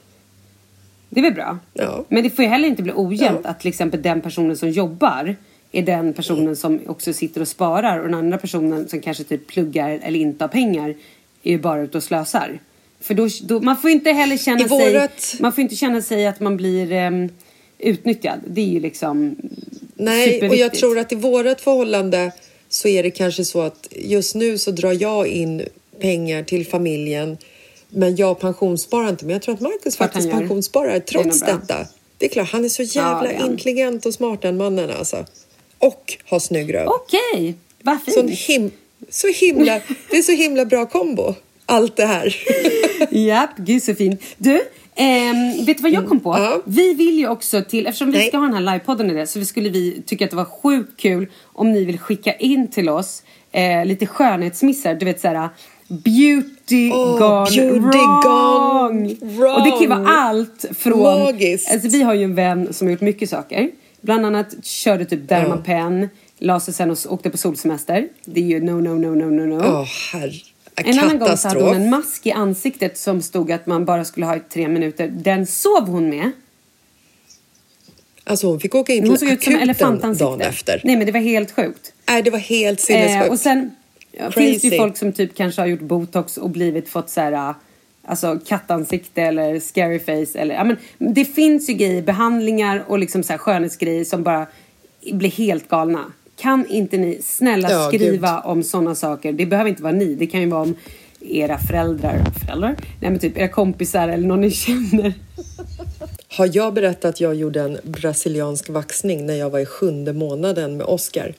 D: Det är väl bra?
E: Ja.
D: Men det får ju heller inte bli ojämnt
E: Ja.
D: att till exempel den personen som jobbar är den personen som också sitter och sparar och den andra personen som kanske typ pluggar eller inte har pengar är ju bara ute och slösar. För då, då man får inte heller känna
E: I
D: sig,
E: vårat-
D: man får inte känna sig att man blir ehm, utnyttjad. Det är ju liksom
E: Nej, och jag tror att i vårt förhållande så är det kanske så att just nu så drar jag in pengar till familjen men jag pensionssparar inte. Men jag tror att Marcus
D: Klart
E: faktiskt pensionssparar trots
D: Det
E: detta. Det är klart, han är så jävla
D: han.
E: intelligent och smart den mannen alltså. Och har snygg röv.
D: Okej, vad fint.
E: Så, him så himla, det är så himla bra kombo. Allt det här.
D: Japp, gud så fint. Du, ehm, vet du vad jag kom på?
E: Ja.
D: Vi vill ju också till, eftersom vi
E: Nej.
D: ska ha den här livepodden i det, så vi skulle vi tycka att det var sjukt kul om ni vill skicka in till oss eh, lite skönhetsmissar. Du vet såhär, beauty
E: Åh,
D: gone
E: beauty
D: wrong.
E: gone
D: Och det kan ju vara
E: wrong.
D: allt från...
E: Magiskt.
D: Alltså vi har ju en vän som har gjort mycket saker. Bland annat körde typ Dermapen, la sig sen och åkte på solsemester. Det är ju no, no, no, no, no, no.
E: Åh, herre.
D: En annan gång så hade hon en mask i ansiktet som stod att man bara skulle ha i tre minuter. Den sov hon med.
E: Alltså hon fick åka in
D: Hon
E: till akuten dagen efter.
D: Nej men det var helt sjukt.
E: Nej, det var helt sinnessjukt.
D: Eh, och sen ja, finns det ju folk som typ kanske har gjort botox och blivit fått så här, äh, alltså kattansikte eller scary face eller ja men det finns ju grejer, behandlingar och liksom så här skönhetsgrejer som bara blir helt galna. Kan inte ni snälla
E: Ja,
D: skriva om sådana saker? Det behöver inte vara ni, det kan ju vara om era föräldrar, föräldrar? Nej men typ era kompisar eller någon ni känner.
E: Har jag berättat att jag gjorde en brasiliansk vaxning när jag var i sjunde månaden med Oscar?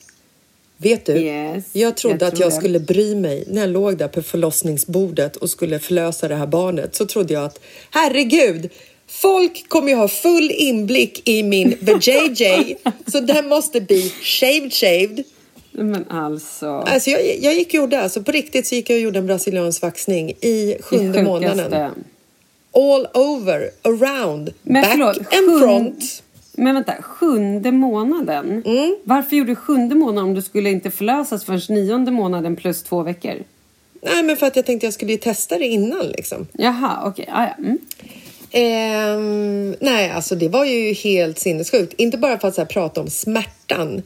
E: Vet du?
D: Yes,
E: jag trodde
D: jag
E: att jag
D: det.
E: skulle bry mig när jag låg där på förlossningsbordet och skulle förlösa det här barnet. Så trodde jag att herregud, folk kommer ju ha full inblick i min vajayjay så den måste bli shaved shaved.
D: Men alltså.
E: Alltså jag, jag gick och gjorde, alltså på riktigt så gick jag och gjorde en brasiliansk vaxning i sjunde månaden. All over, around,
D: Men
E: back
D: förlåt,
E: and front.
D: Men vänta, sjunde månaden?
E: Mm.
D: Varför gjorde du sjunde månaden om du skulle inte förlösas förrän nionde månaden plus två veckor?
E: Nej, men för att jag tänkte jag skulle testa det innan liksom.
D: Jaha, okej. Ah, ja. mm.
E: Ehm, nej, alltså det var ju helt sinnessjukt. Inte bara för att så här, prata om smärtan.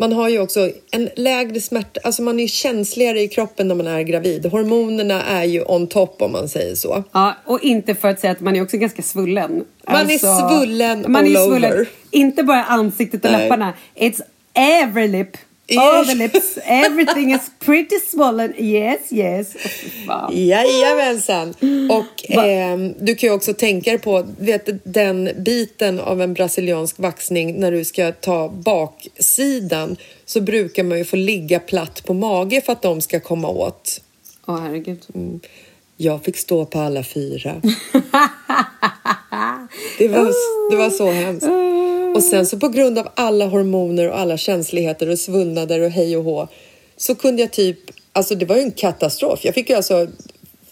E: Man har ju också en lägre smärta, alltså man är ju känsligare i kroppen när man är gravid. Hormonerna är ju on top om man säger så.
D: Ja, och inte för att säga att man är också ganska svullen.
E: Man är svullen
D: man är
E: all
D: svullen.
E: over.
D: Inte bara ansiktet och
E: Nej.
D: läpparna. It's every lip. All the lips. Everything is pretty swollen. Yes, yes. Oh, fan.
E: Jajamensan! Och ehm, du kan ju också tänka på vet, den biten av en brasiliansk vaxning när du ska ta baksidan så brukar man ju få ligga platt på mage för att de ska komma åt.
D: Åh, herregud.
E: Jag fick stå på alla fyra. Det var, det var så hemskt. Och sen så på grund av alla hormoner och alla känsligheter och svullnader och hej och hå så kunde jag typ, alltså det var ju en katastrof. Jag fick ju alltså,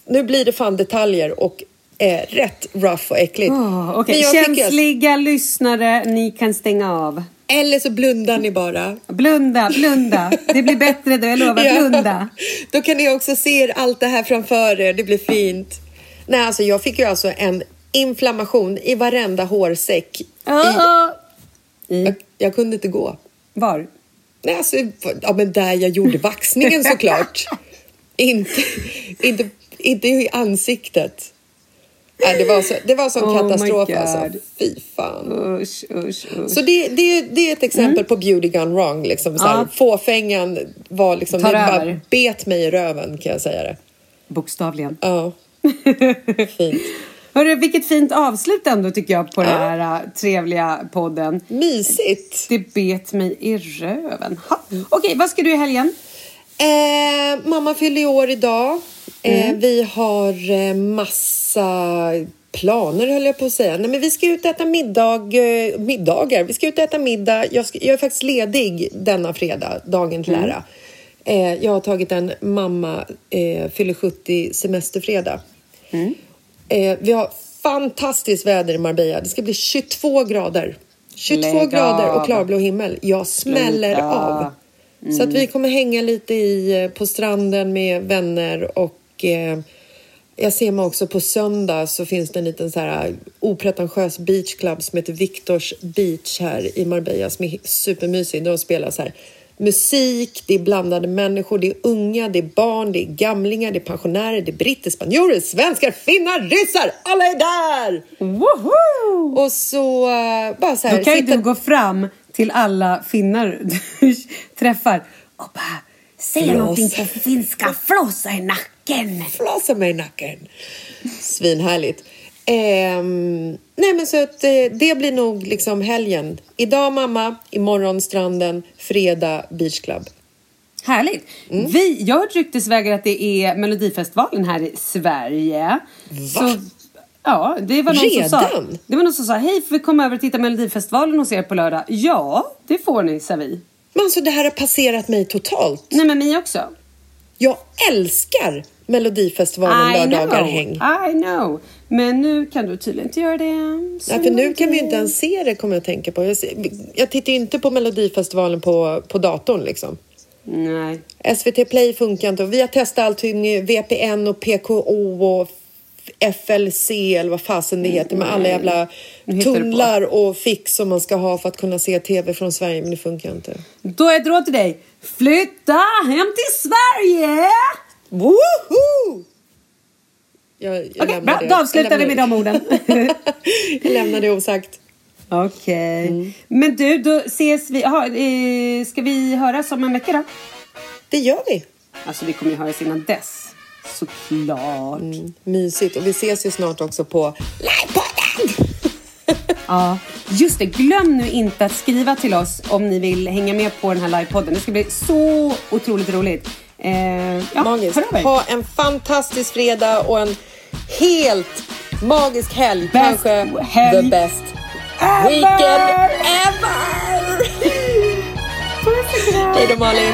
E: nu blir det fan detaljer och eh, rätt rough och äckligt.
D: Oh,
E: Men jag fick ju-
D: känsliga lyssnare, ni kan stänga av.
E: Eller så blundar ni bara.
D: Blunda, blunda. Det blir bättre då, jag lovar.
E: Ja.
D: Blunda.
E: Då kan ni också se allt det här framför er. Det blir fint. Nej, alltså jag fick ju alltså en inflammation i varenda hårsäck. I,
D: Oh,
E: jag, jag kunde inte gå.
D: Var?
E: Nej, alltså, ja, men där jag gjorde vaxningen såklart. inte, inte, inte i ansiktet. Nej, det var så, det var sån
D: Oh
E: katastrof alltså. Fy fan.
D: Usch, usch, usch.
E: Så det, det, det är ett exempel på beauty gone wrong. Liksom, så här,
D: Mm. Ja.
E: Fåfängan var liksom,
D: Tar
E: det bara bet mig i röven kan jag säga det.
D: Bokstavligen.
E: Ja. Fint.
D: Hörru, vilket fint avslut ändå tycker jag på den här äh, trevliga podden.
E: Mysigt.
D: Det bet mig i röven. Okej, vad ska du i helgen?
E: Eh, mamma fyller år idag. Eh, vi har eh, massa planer höll jag på att säga. Nej, men vi ska ut och äta middag, eh, middagar. Vi ska ut och äta middag. Jag, ska, jag är faktiskt ledig denna fredag, dagen till ära. Eh, jag har tagit en mamma eh, fyller 70 semesterfredag. Eh, vi har fantastiskt väder i Marbella. Det ska bli 22 grader. 22
D: Lägg
E: grader och klarblå himmel. Jag smäller
D: Sluta.
E: av. Så att vi kommer hänga lite i, eh, på stranden med vänner och eh, jag ser mig också på söndag så finns det en liten så här opretentiös beachclub som heter Victors Beach här i Marbella som är supermysig. De spelar så här musik, det är blandade människor, det är unga, det är barn, det är gamlingar, det är pensionärer, det är britter, spanjorer, svenskar, finnar, ryssar. Alla är där!
D: Woho!
E: Och så eh, bara så här,
D: Då kan
E: sitta-
D: du gå fram till alla finnar du träffar och bara säga någonting på finska. Flåsa i nacken.
E: flasa mig i nacken. Svinhärligt. Ehm, nej men så att eh, det blir nog liksom helgen. Idag mamma, imorgon stranden, fredag beachclub.
D: Härligt.
E: Mm.
D: Vi, jag har hört ryktesvägar att det är Melodifestivalen här i Sverige. Så, ja, det var någon som sa.
E: Redan?
D: Det var någon som sa, hej får vi komma över och titta Melodifestivalen hos er på lördag? Ja, det får ni, sa vi.
E: Men alltså det här har passerat mig totalt.
D: Nej men mig också.
E: Jag älskar Melodifestivalen lördagar häng.
D: I know. Men nu kan du tydligen inte göra det. Så
E: Nej, för nu kan vi ju inte ens se det kommer jag att tänka på. Jag, ser, jag tittar ju inte på Melodifestivalen på, på datorn liksom.
D: Nej.
E: SVT Play funkar inte vi har testat allting, VPN och PKO och FLC eller vad fasen det heter med alla jävla tunnlar och fix som man ska ha för att kunna se TV från Sverige men det funkar inte.
D: Då är ett råd till dig. Flytta hem till Sverige!
E: Woho! Jag, jag lämnar
D: bra. Då avslutar vi med de orden.
E: jag lämnar det osagt.
D: Okej.
E: Mm.
D: Men du, då ses vi. Aha, eh, ska vi höras om en vecka då?
E: Det gör vi.
D: Alltså vi kommer ju höras innan dess. Såklart.
E: Mm, mysigt. Och vi ses ju snart också på Livepodden!
D: Ja, just det. Glöm nu inte att skriva till oss om ni vill hänga med på den här livepodden. Det ska bli så otroligt roligt. Eh, ja,
E: Magiskt. Ha en fantastisk fredag och en helt magisk helg.
D: Best
E: Kanske
D: helg
E: the best
D: ever!
E: weekend ever! Hej då Malin!